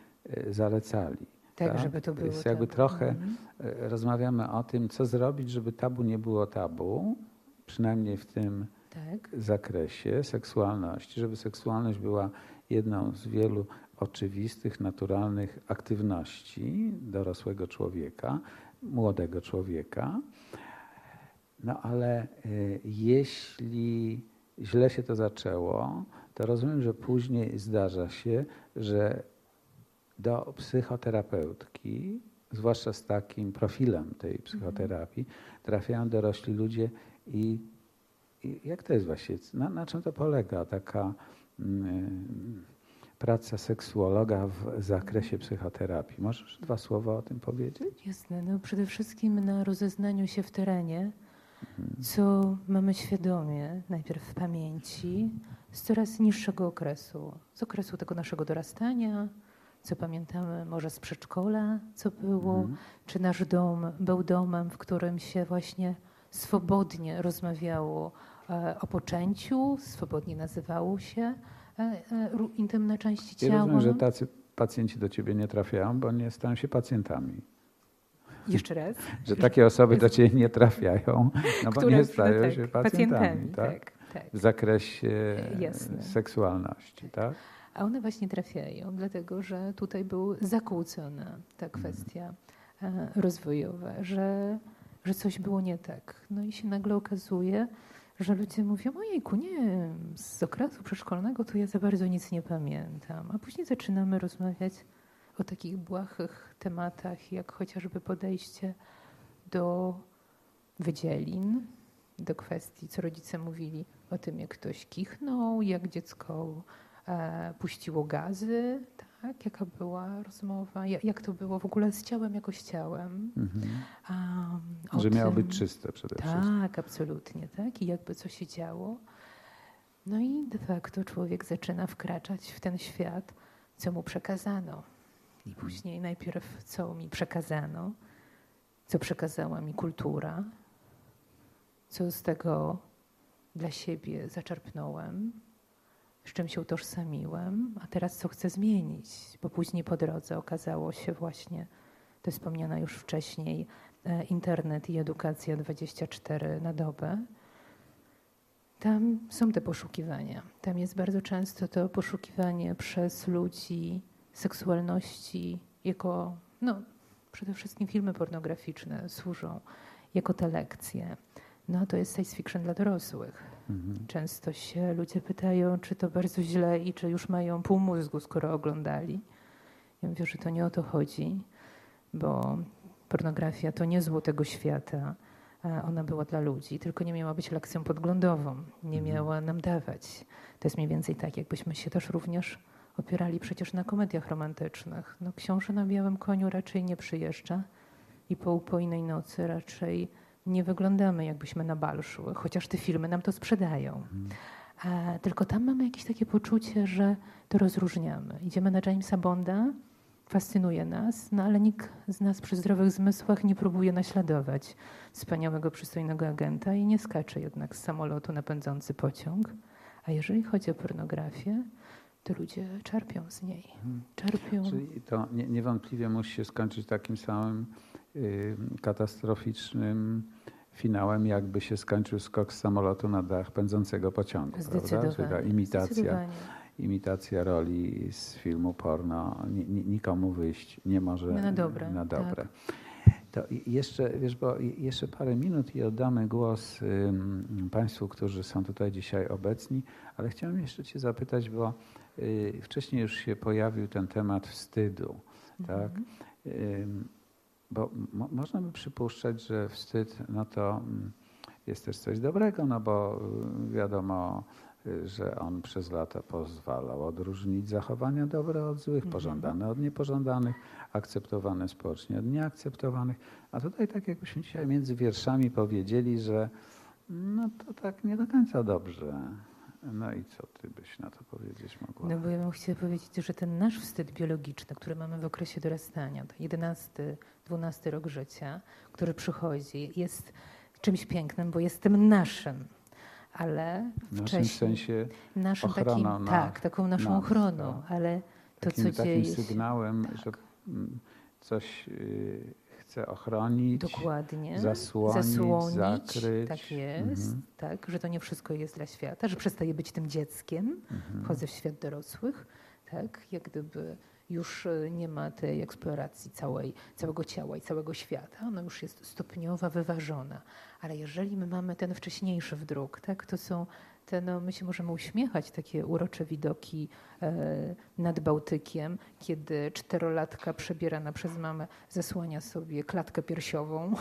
zalecali. Tak, żeby to było Jest jakby tabu. trochę Mhm. y, rozmawiamy o tym, co zrobić, żeby tabu nie było tabu, przynajmniej w tym Tak. zakresie seksualności, żeby seksualność była jedną z wielu oczywistych, naturalnych aktywności dorosłego człowieka, młodego człowieka. No ale y, jeśli źle się to zaczęło, to rozumiem, że później zdarza się, że do psychoterapeutki, zwłaszcza z takim profilem tej psychoterapii, trafiają dorośli ludzie, I, i jak to jest właściwie? Na, na czym to polega taka mm, praca seksuologa w zakresie psychoterapii? Możesz dwa słowa o tym powiedzieć? Jasne. No przede wszystkim na rozeznaniu się w terenie, co mamy świadomie, najpierw w pamięci, z coraz niższego okresu, z okresu tego naszego dorastania, co pamiętamy może z przedszkola, co było, Mhm. czy nasz dom był domem, w którym się właśnie swobodnie rozmawiało e, o poczęciu, swobodnie nazywało się e, e, intymne części Ja ciała. rozumiem, że tacy pacjenci do ciebie nie trafiają, bo nie stają się pacjentami. Jeszcze raz. (laughs) Że takie osoby do ciebie nie trafiają, no bo (laughs) Które- nie stają tak, się pacjentami, tak? tak, tak. W zakresie Jasne. seksualności, tak? A one właśnie trafiają, dlatego że tutaj był zakłócona ta kwestia e, rozwojowa, że, że coś było nie tak. No i się nagle okazuje, że ludzie mówią, ojejku, nie, z okresu przedszkolnego to ja za bardzo nic nie pamiętam. A później zaczynamy rozmawiać o takich błahych tematach, jak chociażby podejście do wydzielin, do kwestii, co rodzice mówili o tym, jak ktoś kichnął, jak dziecko puściło gazy, tak? jaka była rozmowa, jak, to było w ogóle z ciałem jako z ciałem. Mhm. O Że miało tym- być czyste przede wszystkim. tak, absolutnie, tak. I jakby co się działo. No i de facto człowiek zaczyna wkraczać w ten świat, co mu przekazano. I później najpierw co mi przekazano, co przekazała mi kultura, co z tego dla siebie zaczerpnąłem, z czym się utożsamiłem, a teraz co chcę zmienić, bo później po drodze okazało się właśnie, to wspomniana już wcześniej, e, internet i edukacja 24 na dobę. Tam są te poszukiwania. Tam jest bardzo często to poszukiwanie przez ludzi seksualności jako, no przede wszystkim filmy pornograficzne służą jako te lekcje. No to jest science fiction dla dorosłych. Mhm. Często się ludzie pytają, czy to bardzo źle i czy już mają pół mózgu, skoro oglądali. Ja mówię, że to nie o to chodzi, bo pornografia to nie zło tego świata. Ona była dla ludzi, tylko nie miała być lekcją podglądową, nie Mhm. miała nam dawać. To jest mniej więcej tak, jakbyśmy się też również opierali przecież na komediach romantycznych. No, książę na białym koniu raczej nie przyjeżdża i po upojnej nocy raczej nie wyglądamy, jakbyśmy na bal szły, chociaż te filmy nam to sprzedają. A, tylko tam mamy jakieś takie poczucie, że to rozróżniamy. Idziemy na Jamesa Bonda, fascynuje nas, no ale nikt z nas przy zdrowych zmysłach nie próbuje naśladować wspaniałego, przystojnego agenta i nie skacze jednak z samolotu na pędzący pociąg. A jeżeli chodzi o pornografię, to ludzie czerpią z niej. Czerpią. Czyli to nie, niewątpliwie musi się skończyć takim samym katastroficznym finałem, jakby się skończył skok z samolotu na dach pędzącego pociągu. Prawda? Czyli ta imitacja, imitacja roli z filmu porno ni, ni, nikomu wyjść nie może Na dobre, Na tak. dobre. To i- jeszcze, wiesz, bo jeszcze parę minut i oddamy głos Państwu, którzy są tutaj dzisiaj obecni, ale chciałem jeszcze Cię zapytać, bo y, wcześniej już się pojawił ten temat wstydu, tak? Mhm. Ym, Bo mo, można by przypuszczać, że wstyd no to mm, jest też coś dobrego, no bo y, wiadomo, y, że on przez lata pozwalał odróżnić zachowania dobre od złych, Mhm. pożądane od niepożądanych, akceptowane społecznie od nieakceptowanych. A tutaj tak jakbyśmy dzisiaj między wierszami powiedzieli, że no to tak nie do końca dobrze. No i co ty byś na to powiedzieć mogła? No bo ja bym chciała powiedzieć, że ten nasz wstyd biologiczny, który mamy w okresie dorastania, to 11, 12 rok życia, który przychodzi, jest czymś pięknym, bo jest tym naszym. Ale w naszym sensie naszym takim, na- tak, taką naszą nas, ochroną, tak. ale to, takim, co dzieje się... sygnałem, że mm, coś y, chce ochronić, Dokładnie. zasłonić, zakryć. Tak jest, Mhm. tak, że to nie wszystko jest dla świata, że przestaje być tym dzieckiem, Mhm. wchodzę w świat dorosłych, tak, jak gdyby już e, nie ma tej eksploracji całej, całego ciała i całego świata, ona już jest stopniowa, wyważona. Ale jeżeli my mamy ten wcześniejszy wdruk, tak, to są te, no, my się możemy uśmiechać, takie urocze widoki e, nad Bałtykiem, kiedy czterolatka przebierana przez mamę zasłania sobie klatkę piersiową. (laughs)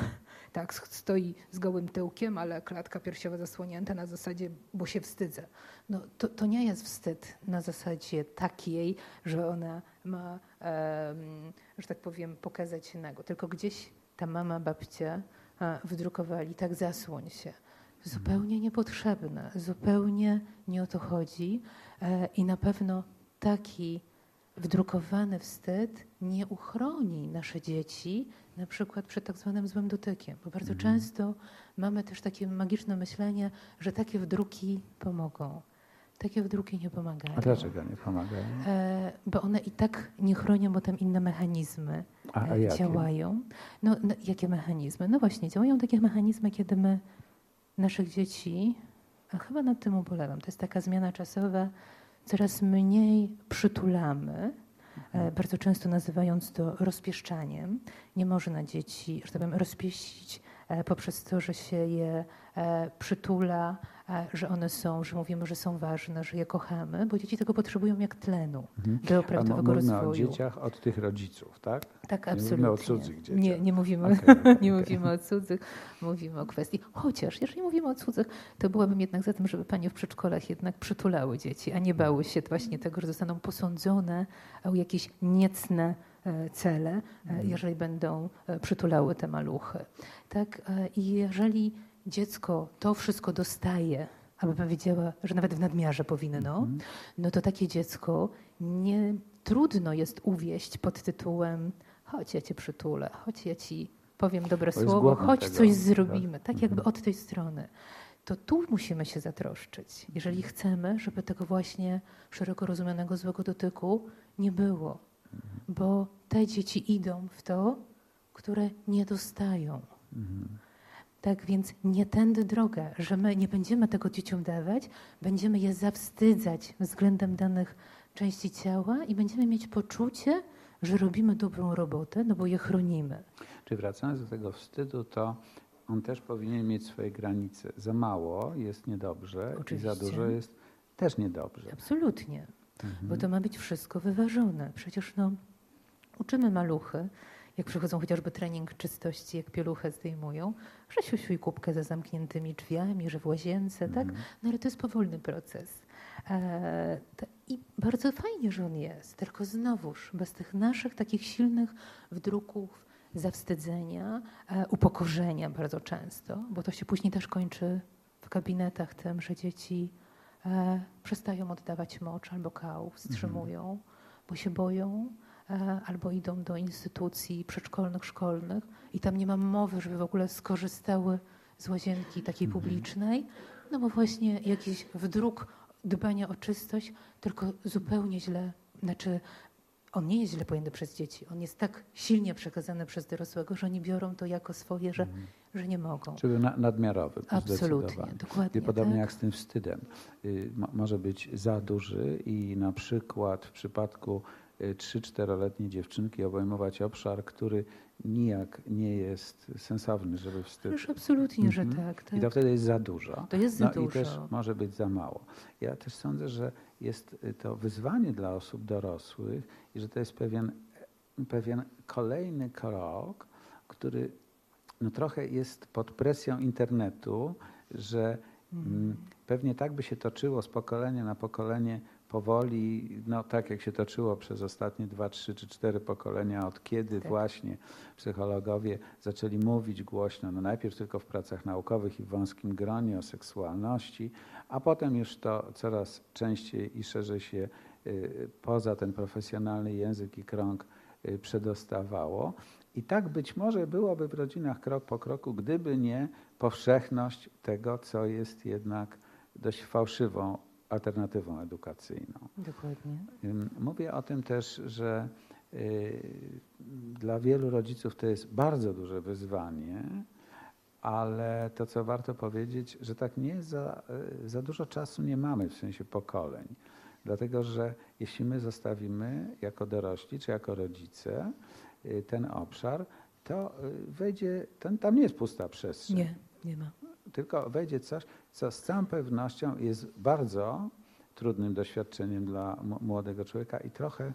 Tak, stoi z gołym tyłkiem, ale klatka piersiowa zasłonięta na zasadzie, bo się wstydzę. No, to, to nie jest wstyd na zasadzie takiej, że ona ma, że tak powiem, pokazać się nago, tylko gdzieś ta mama, babcia e, wydrukowali, tak zasłoń się. Zupełnie niepotrzebne, zupełnie nie o to chodzi e, i na pewno taki wdrukowany wstyd nie uchroni nasze dzieci na przykład przed tak zwanym złym dotykiem, bo bardzo Mhm. często mamy też takie magiczne myślenie, że takie wdruki pomogą. Takie wdruki nie pomagają. A dlaczego nie pomagają? E, bo one i tak nie chronią, bo tam inne mechanizmy A, a e, jakie? działają. No, no, jakie mechanizmy? No właśnie, działają takie mechanizmy, kiedy my naszych dzieci, a chyba nad tym ubolewam, to jest taka zmiana czasowa, coraz mniej przytulamy, e, bardzo często nazywając to rozpieszczaniem. Nie można dzieci, że tak powiem, rozpieścić e, poprzez to, że się je przytula, że one są, że mówimy, że są ważne, że je kochamy, bo dzieci tego potrzebują jak tlenu Mhm. do mówimy rozwoju. o dzieciach od tych rodziców, tak? Tak, Nie absolutnie. mówimy o cudzych dzieciach. Nie, nie mówimy, Okej, (laughs) okej, nie mówimy o cudzych, mówimy o kwestii. Chociaż, jeżeli mówimy o cudzych, to byłabym jednak za tym, żeby panie w przedszkolach jednak przytulały dzieci, a nie bały się właśnie tego, że zostaną posądzone o jakieś niecne e, cele, e, Mhm. jeżeli będą e, przytulały te maluchy. Tak? I jeżeli dziecko to wszystko dostaje, aby powiedziała, że nawet w nadmiarze powinno, Mhm. no to takie dziecko nie trudno jest uwieść pod tytułem chodź ja cię przytulę, chodź ja ci powiem dobre słowo, chodź tego, coś tak? zrobimy, tak jakby Mhm. od tej strony. To tu musimy się zatroszczyć, jeżeli chcemy, żeby tego właśnie szeroko rozumianego złego dotyku nie było. Mhm. Bo te dzieci idą w to, które nie dostają. Tak więc nie tędy droga, że my nie będziemy tego dzieciom dawać, będziemy je zawstydzać względem danych części ciała i będziemy mieć poczucie, że robimy dobrą robotę, no bo je chronimy. Czy wracając do tego wstydu, to on też powinien mieć swoje granice. Za mało jest niedobrze i Oczywiście. za dużo jest też niedobrze. Absolutnie, Mhm. bo to ma być wszystko wyważone. Przecież no, uczymy maluchy, jak przychodzą chociażby trening czystości, jak pieluchę zdejmują, że siusiuj kubkę za zamkniętymi drzwiami, że w łazience, tak? Mhm. No ale to jest powolny proces. E, to, I bardzo fajnie, że on jest, tylko znowuż bez tych naszych takich silnych wdruków, zawstydzenia, e, upokorzenia bardzo często, bo to się później też kończy w gabinetach tym, że dzieci e, przestają oddawać mocz albo kał, wstrzymują, bo się boją, albo idą do instytucji przedszkolnych, szkolnych i tam nie ma mowy, żeby w ogóle skorzystały z łazienki takiej Mhm. publicznej, no bo właśnie jakiś wdruk dbania o czystość, tylko zupełnie źle, znaczy on nie jest źle pojęty przez dzieci, on jest tak silnie przekazany przez dorosłego, że oni biorą to jako swoje, że, że nie mogą. Czy był na, nadmiarowy? Absolutnie, dokładnie. I podobnie tak. jak z tym wstydem. Y, mo- może być za duży i na przykład w przypadku 3-4-letniej dziewczynki obejmować obszar, który nijak nie jest sensowny, żeby wstyd. Już absolutnie, że Mhm. tak. I tak. to wtedy jest za dużo. To jest za no dużo. i też może być za mało. Ja też sądzę, że jest y, to wyzwanie dla osób dorosłych i że to jest pewien, pewien kolejny krok, który no trochę jest pod presją internetu, że mm, pewnie tak by się toczyło z pokolenia na pokolenie powoli, no tak jak się toczyło przez ostatnie dwa, trzy czy cztery pokolenia, od kiedy Tak. właśnie psychologowie zaczęli mówić głośno, no najpierw tylko w pracach naukowych i w wąskim gronie o seksualności, a potem już to coraz częściej i szerzej się y, poza ten profesjonalny język i krąg y, przedostawało. I tak być może byłoby w rodzinach krok po kroku, gdyby nie powszechność tego, co jest jednak dość fałszywą alternatywą edukacyjną. Dokładnie. Mówię o tym też, że y, dla wielu rodziców to jest bardzo duże wyzwanie, ale to, co warto powiedzieć, że tak nie za, y, za dużo czasu nie mamy w sensie pokoleń. Dlatego, że jeśli my zostawimy jako dorośli czy jako rodzice y, ten obszar, to wejdzie, ten, tam nie jest pusta przestrzeń. Nie, nie ma. tylko wejdzie coś, co z całą pewnością jest bardzo trudnym doświadczeniem dla młodego człowieka i trochę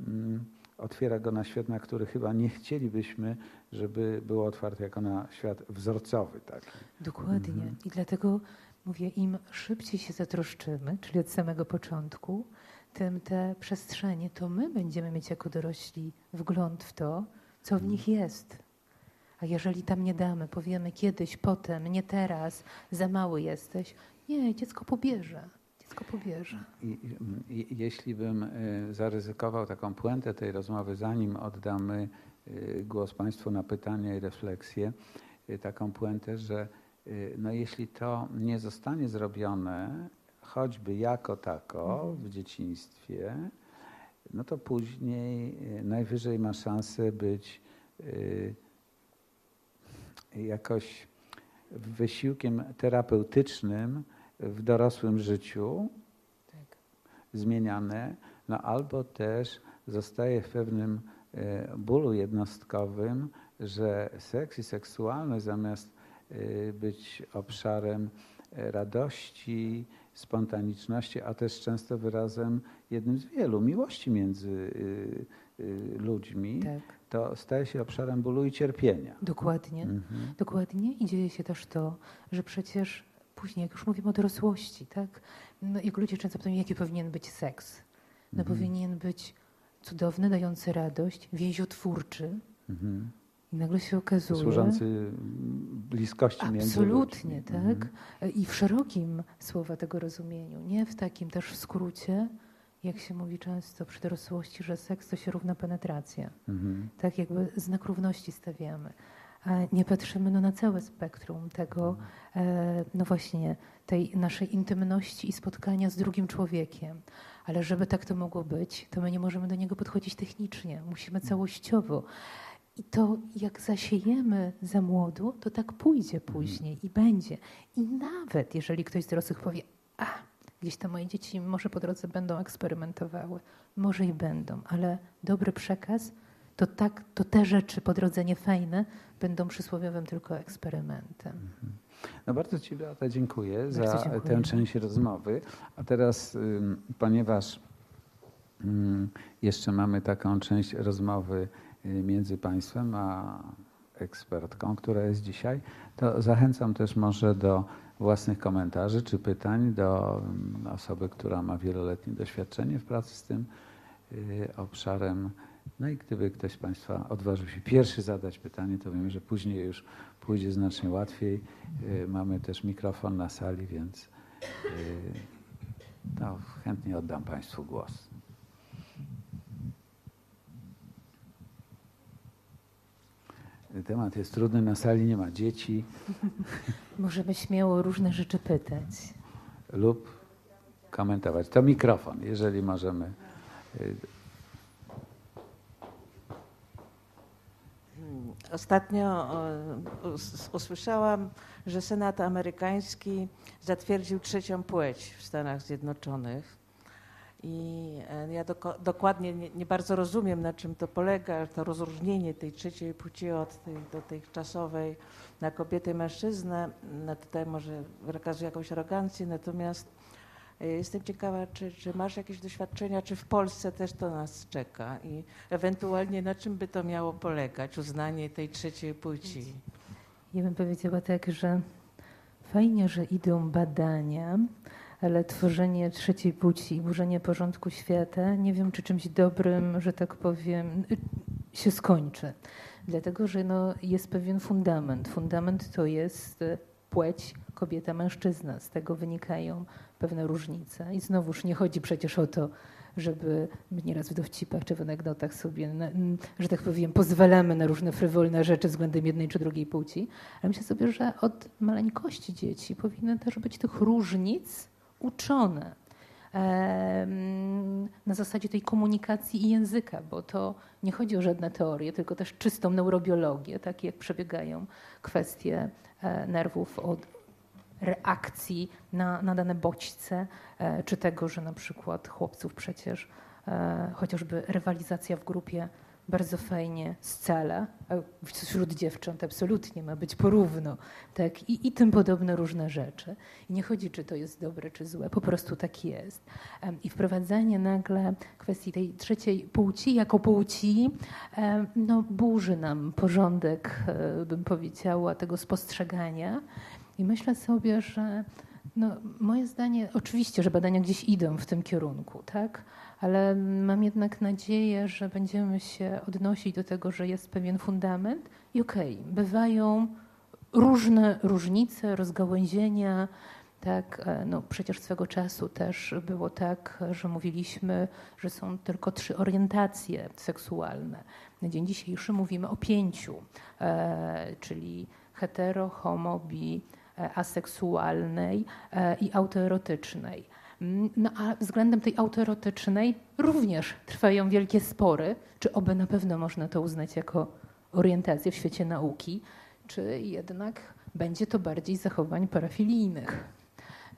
mm, otwiera go na świat, na który chyba nie chcielibyśmy, żeby było otwarte jako na świat wzorcowy taki. Dokładnie. Mhm. I dlatego mówię, im szybciej się zatroszczymy, czyli od samego początku, tym te przestrzenie, to my będziemy mieć jako dorośli wgląd w to, co w nich jest. A jeżeli tam nie damy, powiemy kiedyś, potem, nie teraz, za mały jesteś, nie, dziecko pobierze. Dziecko pobierze. I, i, jeśli bym y, zaryzykował taką puentę tej rozmowy, zanim oddamy y, głos Państwu na pytania i refleksje, y, taką puentę, że no jeśli to nie zostanie zrobione, choćby jako tako w dzieciństwie, no to później najwyżej ma szansę być jakoś wysiłkiem terapeutycznym w dorosłym życiu, Tak. zmieniane, no albo też zostaje w pewnym e, bólu jednostkowym, że seks i seksualność zamiast e, być obszarem e, radości, spontaniczności, a też często wyrazem jednym z wielu miłości między ludźmi, tak. to staje się obszarem bólu i cierpienia. Dokładnie. Mhm. Dokładnie i dzieje się też to, że przecież później, jak już mówimy o dorosłości, tak? No, jak ludzie często pytają, jaki powinien być seks? No Mhm. powinien być cudowny, dający radość, więziotwórczy. Mhm. I nagle się okazuje... Służący bliskości między Absolutnie, tak? Mhm. I w szerokim słowa tego rozumieniu, nie w takim też skrócie, jak się mówi często przy dorosłości, że seks to się równa penetracja. Mhm. Tak jakby znak równości stawiamy. A nie patrzymy no, na całe spektrum tego, e, no właśnie, tej naszej intymności i spotkania z drugim człowiekiem. Ale żeby tak to mogło być, to my nie możemy do niego podchodzić technicznie. Musimy całościowo. I to, jak zasiejemy za młodu, to tak pójdzie później i będzie. I nawet jeżeli ktoś z dorosłych powie, a gdzieś tam moje dzieci może po drodze będą eksperymentowały, może i będą, ale dobry przekaz to tak, to te rzeczy po drodze niefajne będą przysłowiowym tylko eksperymentem. No bardzo Ci Beata dziękuję za Bardzo dziękuję. tę część rozmowy. A teraz, ponieważ jeszcze mamy taką część rozmowy y, między Państwem a ekspertką, która jest dzisiaj, to zachęcam też może do własnych komentarzy czy pytań do ym, osoby, która ma wieloletnie doświadczenie w pracy z tym y, obszarem. No i gdyby ktoś z Państwa odważył się pierwszy zadać pytanie, to wiemy, że później już pójdzie znacznie łatwiej. Y, Mamy też mikrofon na sali, więc y, chętnie oddam Państwu głos. Temat jest trudny, na sali nie ma dzieci (laughs) Możemy śmiało różne rzeczy pytać. lub komentować. To mikrofon, jeżeli możemy. Ostatnio e, us- usłyszałam, że Senat amerykański zatwierdził trzecią płeć w Stanach Zjednoczonych. I e, ja dokładnie nie, nie bardzo rozumiem, na czym to polega, to rozróżnienie tej trzeciej płci od tej dotychczasowej na kobietę i mężczyznę. No tutaj może wykazuję jakąś arogancję, natomiast e, jestem ciekawa, czy, czy masz jakieś doświadczenia, czy w Polsce też to nas czeka i ewentualnie na czym by to miało polegać, uznanie tej trzeciej płci. Ja bym powiedziała tak, że fajnie, że idą badania, ale tworzenie trzeciej płci i burzenie porządku świata, nie wiem, czy czymś dobrym, że tak powiem, się skończy. Dlatego, że no, jest pewien fundament. Fundament to jest y, płeć kobieta-mężczyzna. Z tego wynikają pewne różnice. I znowuż nie chodzi przecież o to, żeby nieraz w dowcipach czy w anegdotach sobie, na, że tak powiem, pozwalamy na różne frywolne rzeczy względem jednej czy drugiej płci, ale myślę sobie, że od maleńkości dzieci powinny też być tych różnic uczone. Na zasadzie tej komunikacji i języka, bo to nie chodzi o żadne teorie, tylko też czystą neurobiologię, tak jak przebiegają kwestie e, nerwów od reakcji na, na dane bodźce, e, czy tego, że na przykład chłopców przecież e, chociażby rywalizacja w grupie bardzo fajnie scala, wśród dziewcząt absolutnie ma być porówno, tak? I, I tym podobne różne rzeczy. I nie chodzi, czy to jest dobre, czy złe, po prostu tak jest. I wprowadzanie nagle kwestii tej trzeciej płci jako płci, no, burzy nam porządek, e, bym powiedziała, tego spostrzegania. I myślę sobie, że no, moje zdanie, oczywiście, że badania gdzieś idą w tym kierunku, tak? Ale mam jednak nadzieję, że będziemy się odnosić do tego, że jest pewien fundament i okej, okay, bywają różne różnice, rozgałęzienia. Tak, e, no przecież swego czasu też było tak, że mówiliśmy, że są tylko trzy orientacje seksualne. Na dzień dzisiejszy mówimy o pięciu, e, czyli hetero, homo, bi, e, aseksualnej e, i autoerotycznej. No a względem tej autoerotycznej również trwają wielkie spory, czy oby na pewno można to uznać jako orientację w świecie nauki, czy jednak będzie to bardziej zachowań parafilijnych.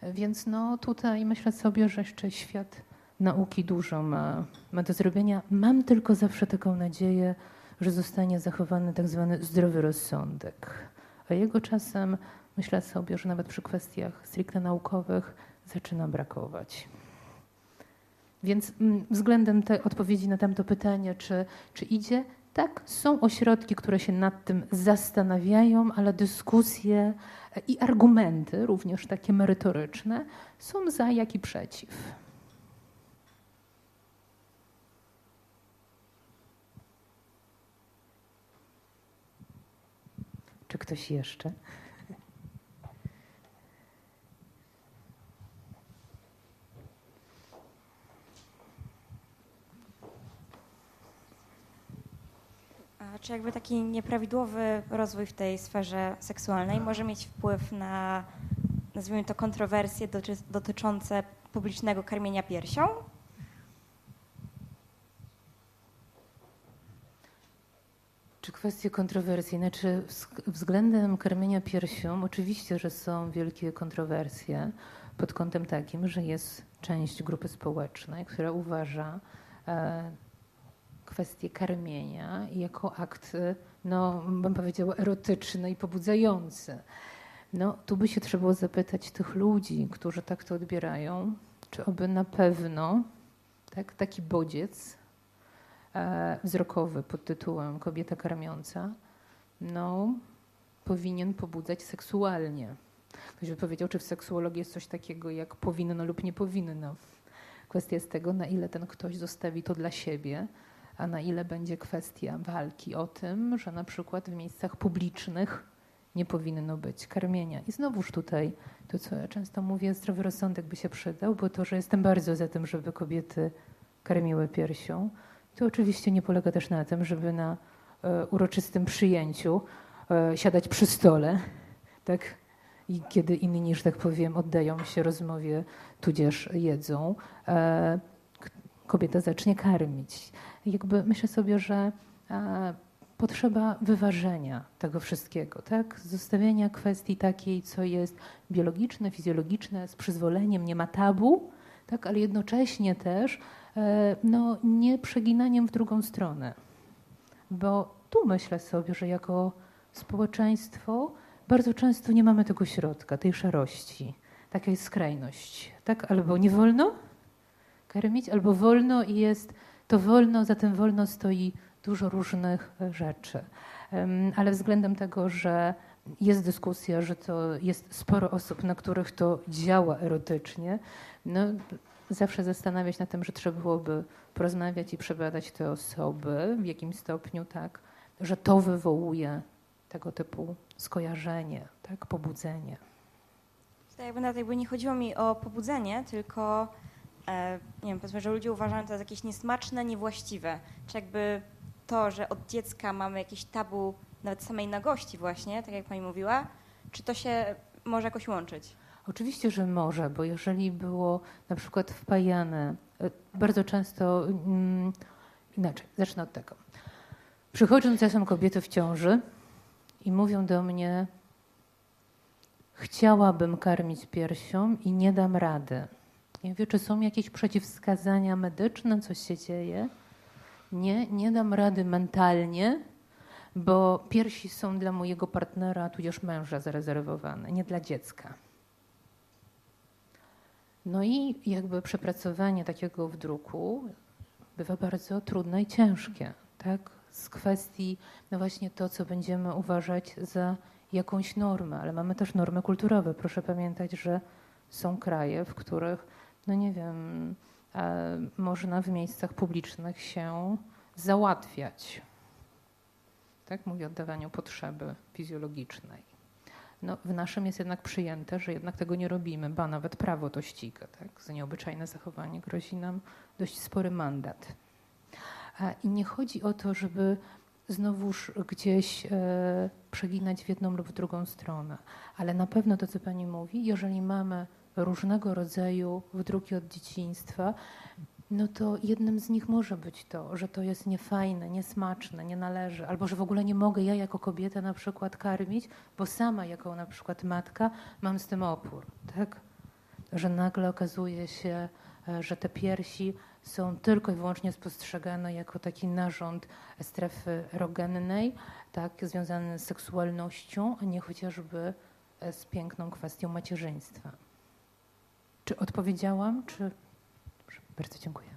Więc no tutaj myślę sobie, że jeszcze świat nauki dużo ma, ma do zrobienia. Mam tylko zawsze taką nadzieję, że zostanie zachowany tak zwany zdrowy rozsądek. A jego czasem myślę sobie, że nawet przy kwestiach stricte naukowych zaczyna brakować. Więc mm, względem tej odpowiedzi na tamto pytanie, czy, czy idzie, tak, są ośrodki, które się nad tym zastanawiają, ale dyskusje i argumenty, również takie merytoryczne, są za, jak i przeciw. Czy ktoś jeszcze? Czy jakby taki nieprawidłowy rozwój w tej sferze seksualnej może mieć wpływ na, nazwijmy to, kontrowersje dotyczące publicznego karmienia piersią? Czy kwestie kontrowersji? Znaczy, względem karmienia piersią oczywiście, że są wielkie kontrowersje pod kątem takim, że jest część grupy społecznej, która uważa, e, kwestię karmienia jako akt, no, bym powiedziała, erotyczny i pobudzający. No, tu by się trzeba zapytać tych ludzi, którzy tak to odbierają, czy oby na pewno tak, taki bodziec e, wzrokowy pod tytułem Kobieta karmiąca, no, powinien pobudzać seksualnie. Ktoś by powiedział, czy w seksuologii jest coś takiego jak powinno lub nie powinno. Kwestia jest tego, na ile ten ktoś zostawi to dla siebie, a na ile będzie kwestia walki o tym, że na przykład w miejscach publicznych nie powinno być karmienia. I znowuż tutaj to, co ja często mówię, zdrowy rozsądek by się przydał, bo to, że jestem bardzo za tym, żeby kobiety karmiły piersią, to oczywiście nie polega też na tym, żeby na e, uroczystym przyjęciu e, siadać przy stole, (laughs) tak? I kiedy inni, że tak powiem, oddają się rozmowie, tudzież jedzą, e, kobieta zacznie karmić jakby myślę sobie, że e, potrzeba wyważenia tego wszystkiego, tak? Zostawienia kwestii takiej, co jest biologiczne, fizjologiczne, z przyzwoleniem, nie ma tabu, tak? ale jednocześnie też e, no, nie przeginaniem w drugą stronę. Bo tu myślę sobie, że jako społeczeństwo bardzo często nie mamy tego środka, tej szarości. Taka jest skrajność, tak? Albo nie wolno karmić, albo wolno i jest to wolno, za tym wolno stoi dużo różnych rzeczy. Ale względem tego, że jest dyskusja, że to jest sporo osób, na których to działa erotycznie, no, zawsze zastanawiać się nad tym, że trzeba byłoby porozmawiać i przebadać te osoby, w jakim stopniu tak, że to wywołuje tego typu skojarzenie, tak, pobudzenie. Jakby, jakby nie chodziło mi o pobudzenie, tylko nie wiem, powiedzmy, że ludzie uważają to za jakieś niesmaczne, niewłaściwe. Czy jakby to, że od dziecka mamy jakieś tabu nawet samej nagości właśnie, tak jak pani mówiła, czy to się może jakoś łączyć? Oczywiście, że może, bo jeżeli było na przykład wpajane, e, bardzo często mm, inaczej, zacznę od tego. Przychodzą czasem kobiety w ciąży i mówią do mnie, chciałabym karmić piersią i nie dam rady. Nie czy są jakieś przeciwwskazania medyczne, coś się dzieje. Nie, nie dam rady mentalnie, bo piersi są dla mojego partnera, tudzież męża zarezerwowane, nie dla dziecka. No i jakby przepracowanie takiego w druku bywa bardzo trudne i ciężkie, tak? Z kwestii, no właśnie to, co będziemy uważać za jakąś normę, ale mamy też normy kulturowe. Proszę pamiętać, że są kraje, w których, no nie wiem, e, można w miejscach publicznych się załatwiać. Tak? Mówię o oddawaniu potrzeby fizjologicznej. No, w naszym jest jednak przyjęte, że jednak tego nie robimy, ba nawet prawo to ściga. Tak? Za nieobyczajne zachowanie grozi nam dość spory mandat. I nie chodzi o to, żeby znowuż gdzieś e, przeginać w jedną lub w drugą stronę, ale na pewno to, co Pani mówi, jeżeli mamy różnego rodzaju wdruki od dzieciństwa, no to jednym z nich może być to, że to jest niefajne, niesmaczne, nie należy, albo że w ogóle nie mogę ja jako kobieta na przykład karmić, bo sama jako na przykład matka mam z tym opór, tak? Że nagle okazuje się, e, że te piersi są tylko i wyłącznie spostrzegane jako taki narząd strefy erogennej, tak, związany z seksualnością, a nie chociażby e, z piękną kwestią macierzyństwa. Czy odpowiedziałam, czy bardzo dziękuję.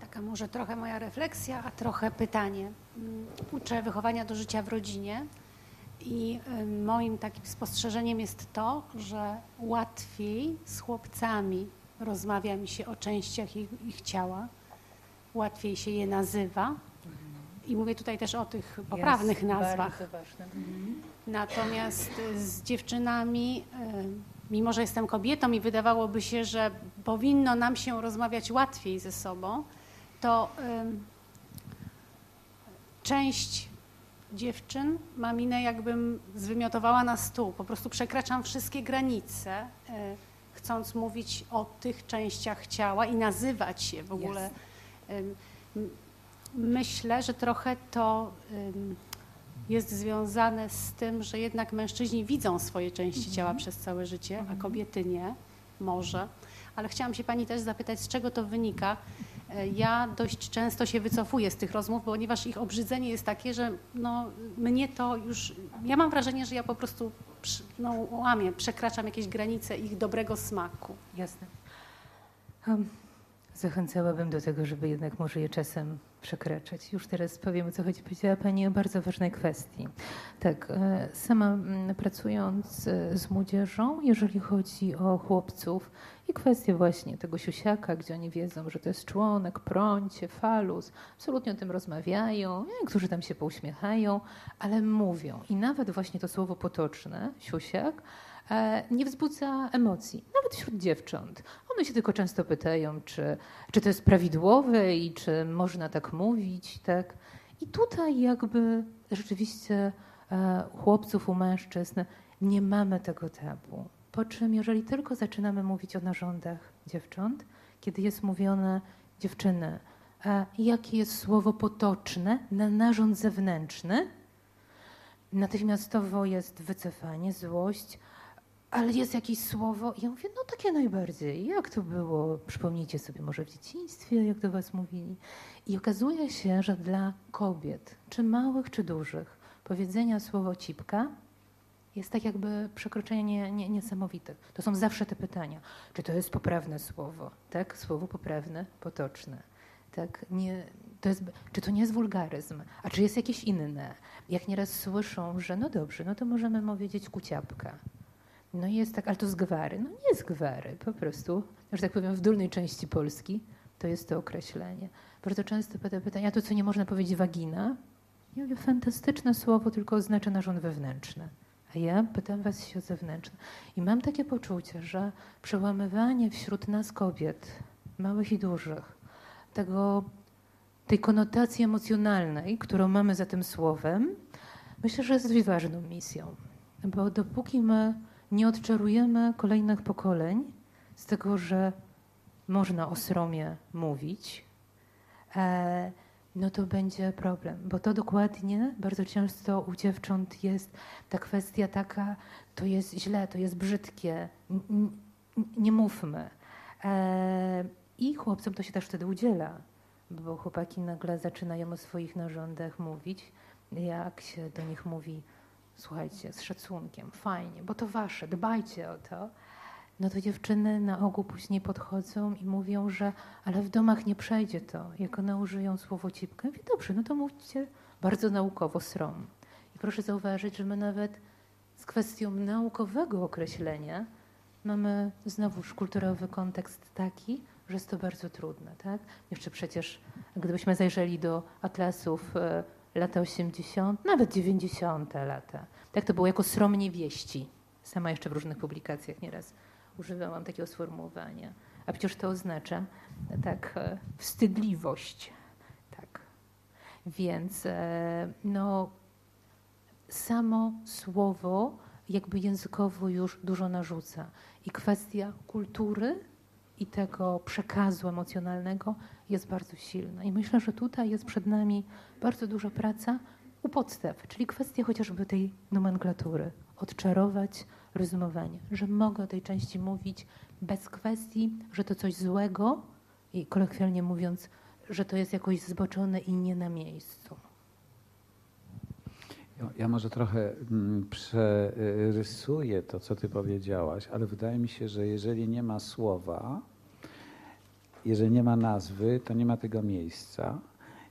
Taka może trochę moja refleksja, a trochę pytanie. Mm, uczę wychowania do życia w rodzinie i moim takim spostrzeżeniem jest to, że łatwiej z chłopcami rozmawia mi się o częściach ich, ich ciała, łatwiej się je nazywa. I mówię tutaj też o tych poprawnych jest nazwach. Mhm. Natomiast z dziewczynami, mimo że jestem kobietą i wydawałoby się, że powinno nam się rozmawiać łatwiej ze sobą, to część dziewczyn ma minę, jakbym zwymiotowała na stół. Po prostu przekraczam wszystkie granice, e, chcąc mówić o tych częściach ciała i nazywać je w ogóle. Myślę, że trochę to jest związane z tym, że jednak mężczyźni widzą swoje części mhm. ciała przez całe życie, a mhm. kobiety nie, może. Ale chciałam się Pani też zapytać, z czego to wynika? E, ja dość często się wycofuję z tych rozmów, ponieważ ich obrzydzenie jest takie, że no, mnie to już. Ja mam wrażenie, że ja po prostu no, łamię, przekraczam jakieś granice ich dobrego smaku. Jasne. Um, zachęcałabym do tego, żeby jednak może je czasem przekraczać. Już teraz powiem, co chodzi. Powiedziała Pani o bardzo ważnej kwestii. Tak, e, sama pracując e, z młodzieżą, jeżeli chodzi o chłopców i kwestię właśnie tego siusiaka, gdzie oni wiedzą, że to jest członek, prącie, falus, absolutnie o tym rozmawiają, niektórzy tam się pouśmiechają, ale mówią. I nawet właśnie to słowo potoczne, siusiak, E, nie wzbudza emocji, nawet wśród dziewcząt. One się tylko często pytają, czy, czy to jest prawidłowe i czy można tak mówić. Tak? I tutaj jakby rzeczywiście e, chłopców u mężczyzn nie mamy tego tabu. Po czym, jeżeli tylko zaczynamy mówić o narządach dziewcząt, kiedy jest mówione dziewczyny, a jakie jest słowo potoczne na narząd zewnętrzny, natychmiastowo jest wycofanie, złość, ale jest jakieś słowo. Ja mówię, no takie najbardziej. Jak to było? Przypomnijcie sobie może w dzieciństwie, jak do was mówili. I okazuje się, że dla kobiet, czy małych, czy dużych, powiedzenia słowo cipka jest tak jakby przekroczenie nie, niesamowite. To są zawsze te pytania. Czy to jest poprawne słowo? Tak? Słowo poprawne, potoczne. Tak? Nie, to jest, czy to nie jest wulgaryzm? A czy jest jakieś inne? Jak nieraz słyszą, że no dobrze, no to możemy powiedzieć kuciapka. No jest tak, ale to z gwary. No nie z gwary, po prostu, że tak powiem, w dolnej części Polski to jest to określenie. Bardzo często pada pytania, to co nie można powiedzieć wagina? Ja mówię, fantastyczne słowo, tylko oznacza narząd wewnętrzny. Ja pytam was się o zewnętrzne. I mam takie poczucie, że przełamywanie wśród nas kobiet, małych i dużych, tego, tej konotacji emocjonalnej, którą mamy za tym słowem, myślę, że jest dość ważną misją. Bo dopóki my nie odczarujemy kolejnych pokoleń, z tego, że można o sromie mówić, e, no to będzie problem, bo to dokładnie bardzo często u dziewcząt jest ta kwestia taka, to jest źle, to jest brzydkie, nie mówmy. E, I chłopcom to się też wtedy udziela, bo chłopaki nagle zaczynają o swoich narządach mówić, jak się do nich mówi, słuchajcie, z szacunkiem, fajnie, bo to wasze, dbajcie o to. No to dziewczyny na ogół później podchodzą i mówią, że ale w domach nie przejdzie to. Jak one użyją słowo cipkę, mówię, dobrze, no to mówcie bardzo naukowo srom. I proszę zauważyć, że my nawet z kwestią naukowego określenia mamy znowuż kulturowy kontekst taki, że jest to bardzo trudne. Tak? Jeszcze przecież, gdybyśmy zajrzeli do atlasów e, lata 80., nawet 90. lata, tak to było jako srom niewieści. Sama jeszcze w różnych publikacjach nieraz używałam takiego sformułowania. A przecież to oznacza e, tak e, wstydliwość. Tak. Więc e, no, samo słowo jakby językowo już dużo narzuca. I kwestia kultury i tego przekazu emocjonalnego jest bardzo silna. I myślę, że tutaj jest przed nami bardzo duża praca u podstaw, czyli kwestia chociażby tej nomenklatury. Odczarować rozumowanie, że mogę o tej części mówić bez kwestii, że to coś złego i kolokwialnie mówiąc, że to jest jakoś zboczone i nie na miejscu. Ja- Ja może trochę mm, przerysuję to, co ty powiedziałaś, ale wydaje mi się, że jeżeli nie ma słowa, jeżeli nie ma nazwy, to nie ma tego miejsca.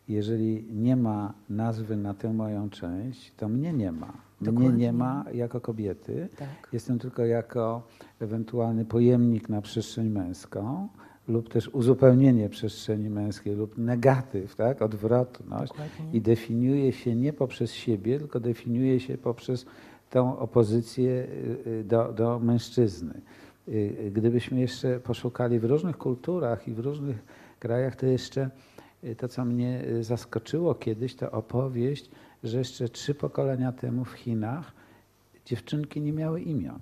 Jeżeli nie ma nazwy na tę moją część, to mnie nie ma. Mnie Dokładnie. nie ma jako kobiety. Tak. Jestem tylko jako ewentualny pojemnik na przestrzeń męską lub też uzupełnienie przestrzeni męskiej lub negatyw, tak? odwrotność Dokładnie. i definiuje się nie poprzez siebie, tylko definiuje się poprzez tą opozycję y, y, do, do mężczyzny. Y, Gdybyśmy jeszcze poszukali w różnych kulturach i w różnych krajach, to jeszcze to, co mnie zaskoczyło kiedyś, to opowieść, że jeszcze trzy pokolenia temu w Chinach dziewczynki nie miały imion.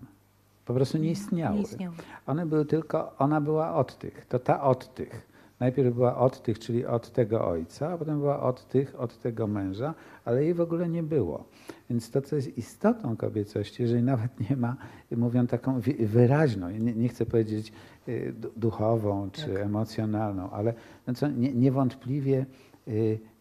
Po prostu nie istniały. Nie istniały. One były tylko, ona była od tych, to ta od tych. Najpierw była od tych, czyli od tego ojca, a potem była od tych, od tego męża, ale jej w ogóle nie było. Więc to, co jest istotą kobiecości, jeżeli nawet nie ma, mówią taką wyraźną, nie, nie chcę powiedzieć y, du- duchową czy Tak. emocjonalną, ale no co, nie, niewątpliwie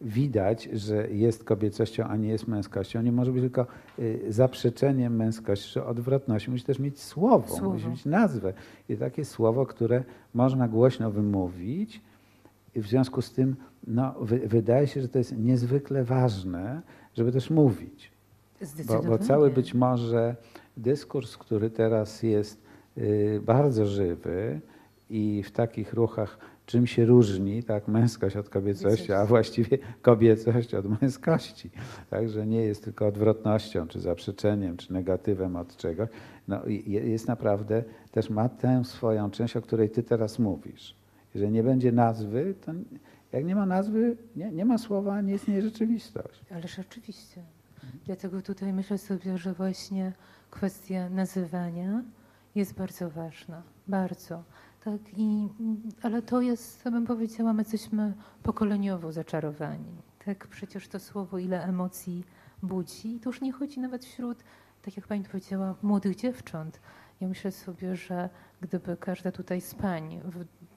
widać, że jest kobiecością, a nie jest męskością. Nie może być tylko y, zaprzeczeniem męskości czy odwrotności. Musi też mieć słowo, Słowo. musi mieć nazwę. I takie słowo, które można głośno wymówić. I w związku z tym no, wy, wydaje się, że to jest niezwykle ważne, żeby też mówić. Bo, bo cały być może dyskurs, który teraz jest y, bardzo żywy i w takich ruchach, czym się różni tak, męskość od kobiecości, a właściwie kobiecość od męskości. Także nie jest tylko odwrotnością, czy zaprzeczeniem, czy negatywem od czegoś. No, jest naprawdę, też ma tę swoją część, o której ty teraz mówisz. Jeżeli nie będzie nazwy, to jak nie ma nazwy, nie, nie ma słowa, nie istnieje rzeczywistość. Ależ oczywiście. Dlatego tutaj myślę sobie, że właśnie kwestia nazywania jest bardzo ważna. Bardzo. Tak, i, ale to jest, co bym powiedziała, my jesteśmy pokoleniowo zaczarowani. Tak, przecież to słowo ile emocji budzi. I to już nie chodzi nawet wśród, tak jak pani powiedziała, młodych dziewcząt. Ja myślę sobie, że gdyby każda tutaj z pań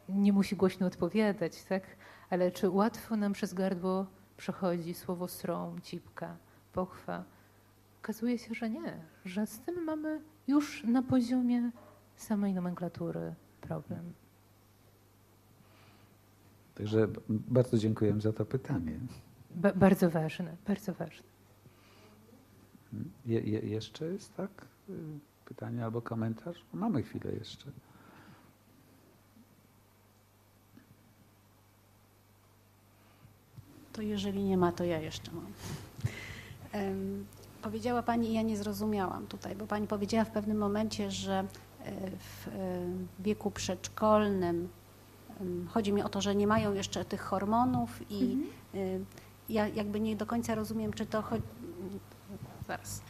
nie musi głośno odpowiadać, tak? Ale czy łatwo nam przez gardło przechodzi słowo strom, cipka, pochwa? Okazuje się, że nie, że z tym mamy już na poziomie samej nomenklatury problem. Także bardzo dziękuję za to pytanie. Ba- bardzo ważne, bardzo ważne. Je, je, jeszcze jest tak? Pytanie albo komentarz? Mamy chwilę jeszcze. To jeżeli nie ma, to ja jeszcze mam. Powiedziała Pani, i ja nie zrozumiałam tutaj, bo Pani powiedziała w pewnym momencie, że w e, wieku przedszkolnym chodzi mi o to, że nie mają jeszcze tych hormonów i e, ja jakby nie do końca rozumiem, czy to chodzi. Zaraz.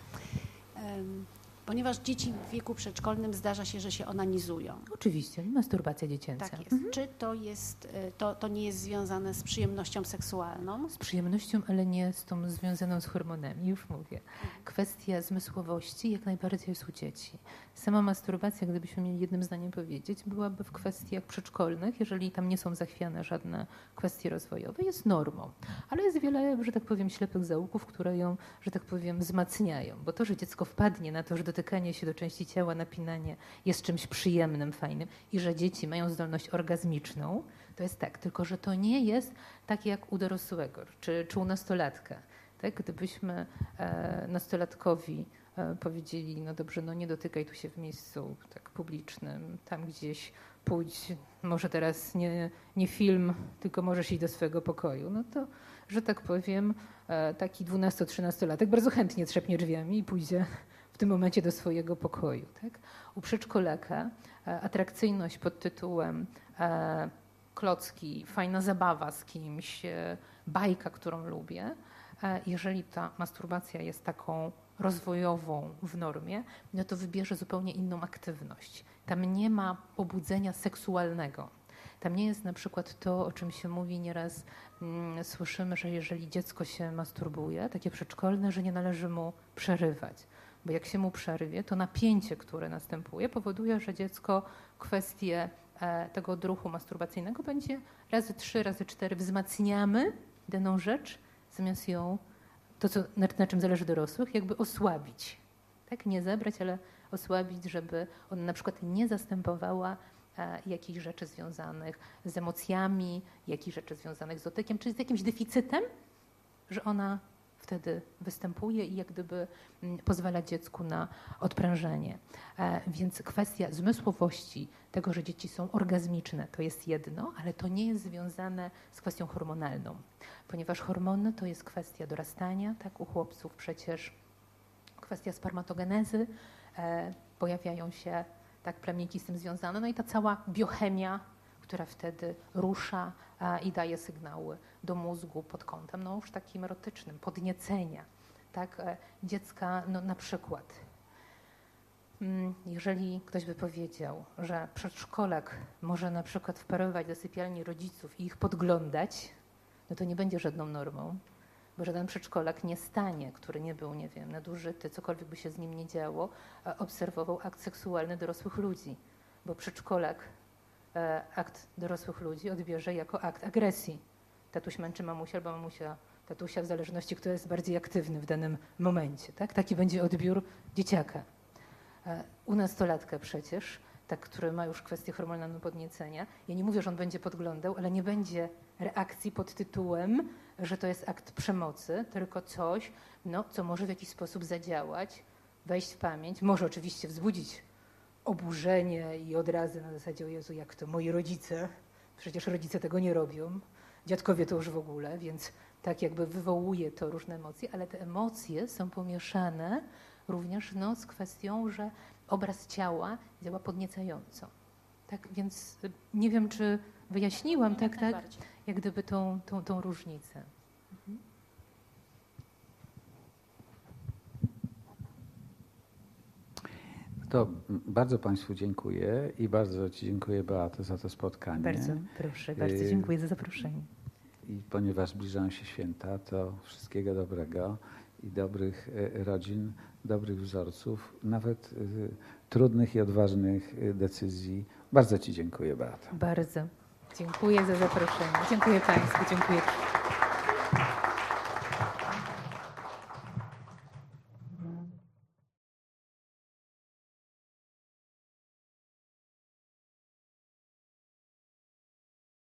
Ponieważ dzieci w wieku przedszkolnym zdarza się, że się onanizują. Oczywiście, masturbacja dziecięca. Tak jest. Czy to, jest, y, to, to nie jest związane z przyjemnością seksualną? Z przyjemnością, ale nie z tą związaną z hormonami, już mówię. Kwestia zmysłowości jak najbardziej jest u dzieci. Sama masturbacja, gdybyśmy mieli jednym zdaniem powiedzieć, byłaby w kwestiach przedszkolnych, jeżeli tam nie są zachwiane żadne kwestie rozwojowe, jest normą. Ale jest wiele, że tak powiem, ślepych zaułków, które ją, że tak powiem, wzmacniają. Bo to, że dziecko wpadnie na to, że dotykanie się do części ciała, napinanie jest czymś przyjemnym, fajnym i że dzieci mają zdolność orgazmiczną, to jest tak. Tylko, że to nie jest takie jak u dorosłego czy, czy u nastolatka. Tak? Gdybyśmy e, nastolatkowi e, powiedzieli, no dobrze, no nie dotykaj tu się w miejscu tak publicznym, tam gdzieś pójdź, może teraz nie, nie film, tylko możesz iść do swojego pokoju, no to, że tak powiem, e, taki 12-13-latek bardzo chętnie trzepnie drzwiami i pójdzie w tym momencie do swojego pokoju. Tak? U przedszkolaka e, atrakcyjność pod tytułem e, klocki, fajna zabawa z kimś, e, bajka, którą lubię, jeżeli ta masturbacja jest taką rozwojową w normie, no to wybierze zupełnie inną aktywność. Tam nie ma pobudzenia seksualnego. Tam nie jest na przykład to, o czym się mówi nieraz, mm, słyszymy, że jeżeli dziecko się masturbuje, takie przedszkolne, że nie należy mu przerywać. Bo jak się mu przerwie, to napięcie, które następuje, powoduje, że dziecko kwestię e, tego odruchu masturbacyjnego będzie razy trzy, razy cztery wzmacniamy daną rzecz, zamiast ją, to co, na, czym zależy dorosłych, jakby osłabić. Tak? Nie zebrać, ale osłabić, żeby ona na przykład nie zastępowała e, jakichś rzeczy związanych z emocjami, jakichś rzeczy związanych z dotykiem, czy z jakimś deficytem, że ona wtedy występuje i jak gdyby mm, pozwala dziecku na odprężenie. E, Więc kwestia zmysłowości, tego, że dzieci są orgazmiczne, to jest jedno, ale to nie jest związane z kwestią hormonalną, ponieważ hormony to jest kwestia dorastania, tak u chłopców przecież kwestia spermatogenezy, e, pojawiają się tak plemniki z tym związane, no i ta cała biochemia, która wtedy rusza e, i daje sygnały do mózgu pod kątem no już takim erotycznym, podniecenia. Tak? E, Dziecka, no na przykład, mm, jeżeli ktoś by powiedział, że przedszkolak może na przykład wparować do sypialni rodziców i ich podglądać, no to nie będzie żadną normą, bo żaden przedszkolak nie stanie, który nie był, nie wiem, nadużyty, cokolwiek by się z nim nie działo, a obserwował akt seksualny dorosłych ludzi, bo przedszkolak e, akt dorosłych ludzi odbierze jako akt agresji. Tatuś męczy mamusia albo mamusia tatusia, w zależności kto jest bardziej aktywny w danym momencie. Tak? Taki będzie odbiór dzieciaka. E, U nastolatka przecież, tak, który ma już kwestię hormonalnego podniecenia, ja nie mówię, że on będzie podglądał, ale nie będzie reakcji pod tytułem, że to jest akt przemocy, tylko coś, no, co może w jakiś sposób zadziałać, wejść w pamięć, może oczywiście wzbudzić oburzenie i odrazy na zasadzie, o Jezu, jak to moi rodzice, przecież rodzice tego nie robią, dziadkowie to już w ogóle, więc tak jakby wywołuje to różne emocje, ale te emocje są pomieszane również no, z kwestią, że obraz ciała działa podniecająco. Tak więc nie wiem, czy wyjaśniłam tak, tak, jak gdyby tą, tą, tą różnicę. To bardzo Państwu dziękuję i bardzo Ci dziękuję Beato za to spotkanie. Bardzo proszę, bardzo Y, dziękuję za zaproszenie. I ponieważ zbliżają się święta, to wszystkiego dobrego i dobrych e, rodzin, dobrych wzorców, nawet e, trudnych i odważnych decyzji. Bardzo Ci dziękuję, Beata. Bardzo dziękuję za zaproszenie. Dziękuję Państwu, dziękuję.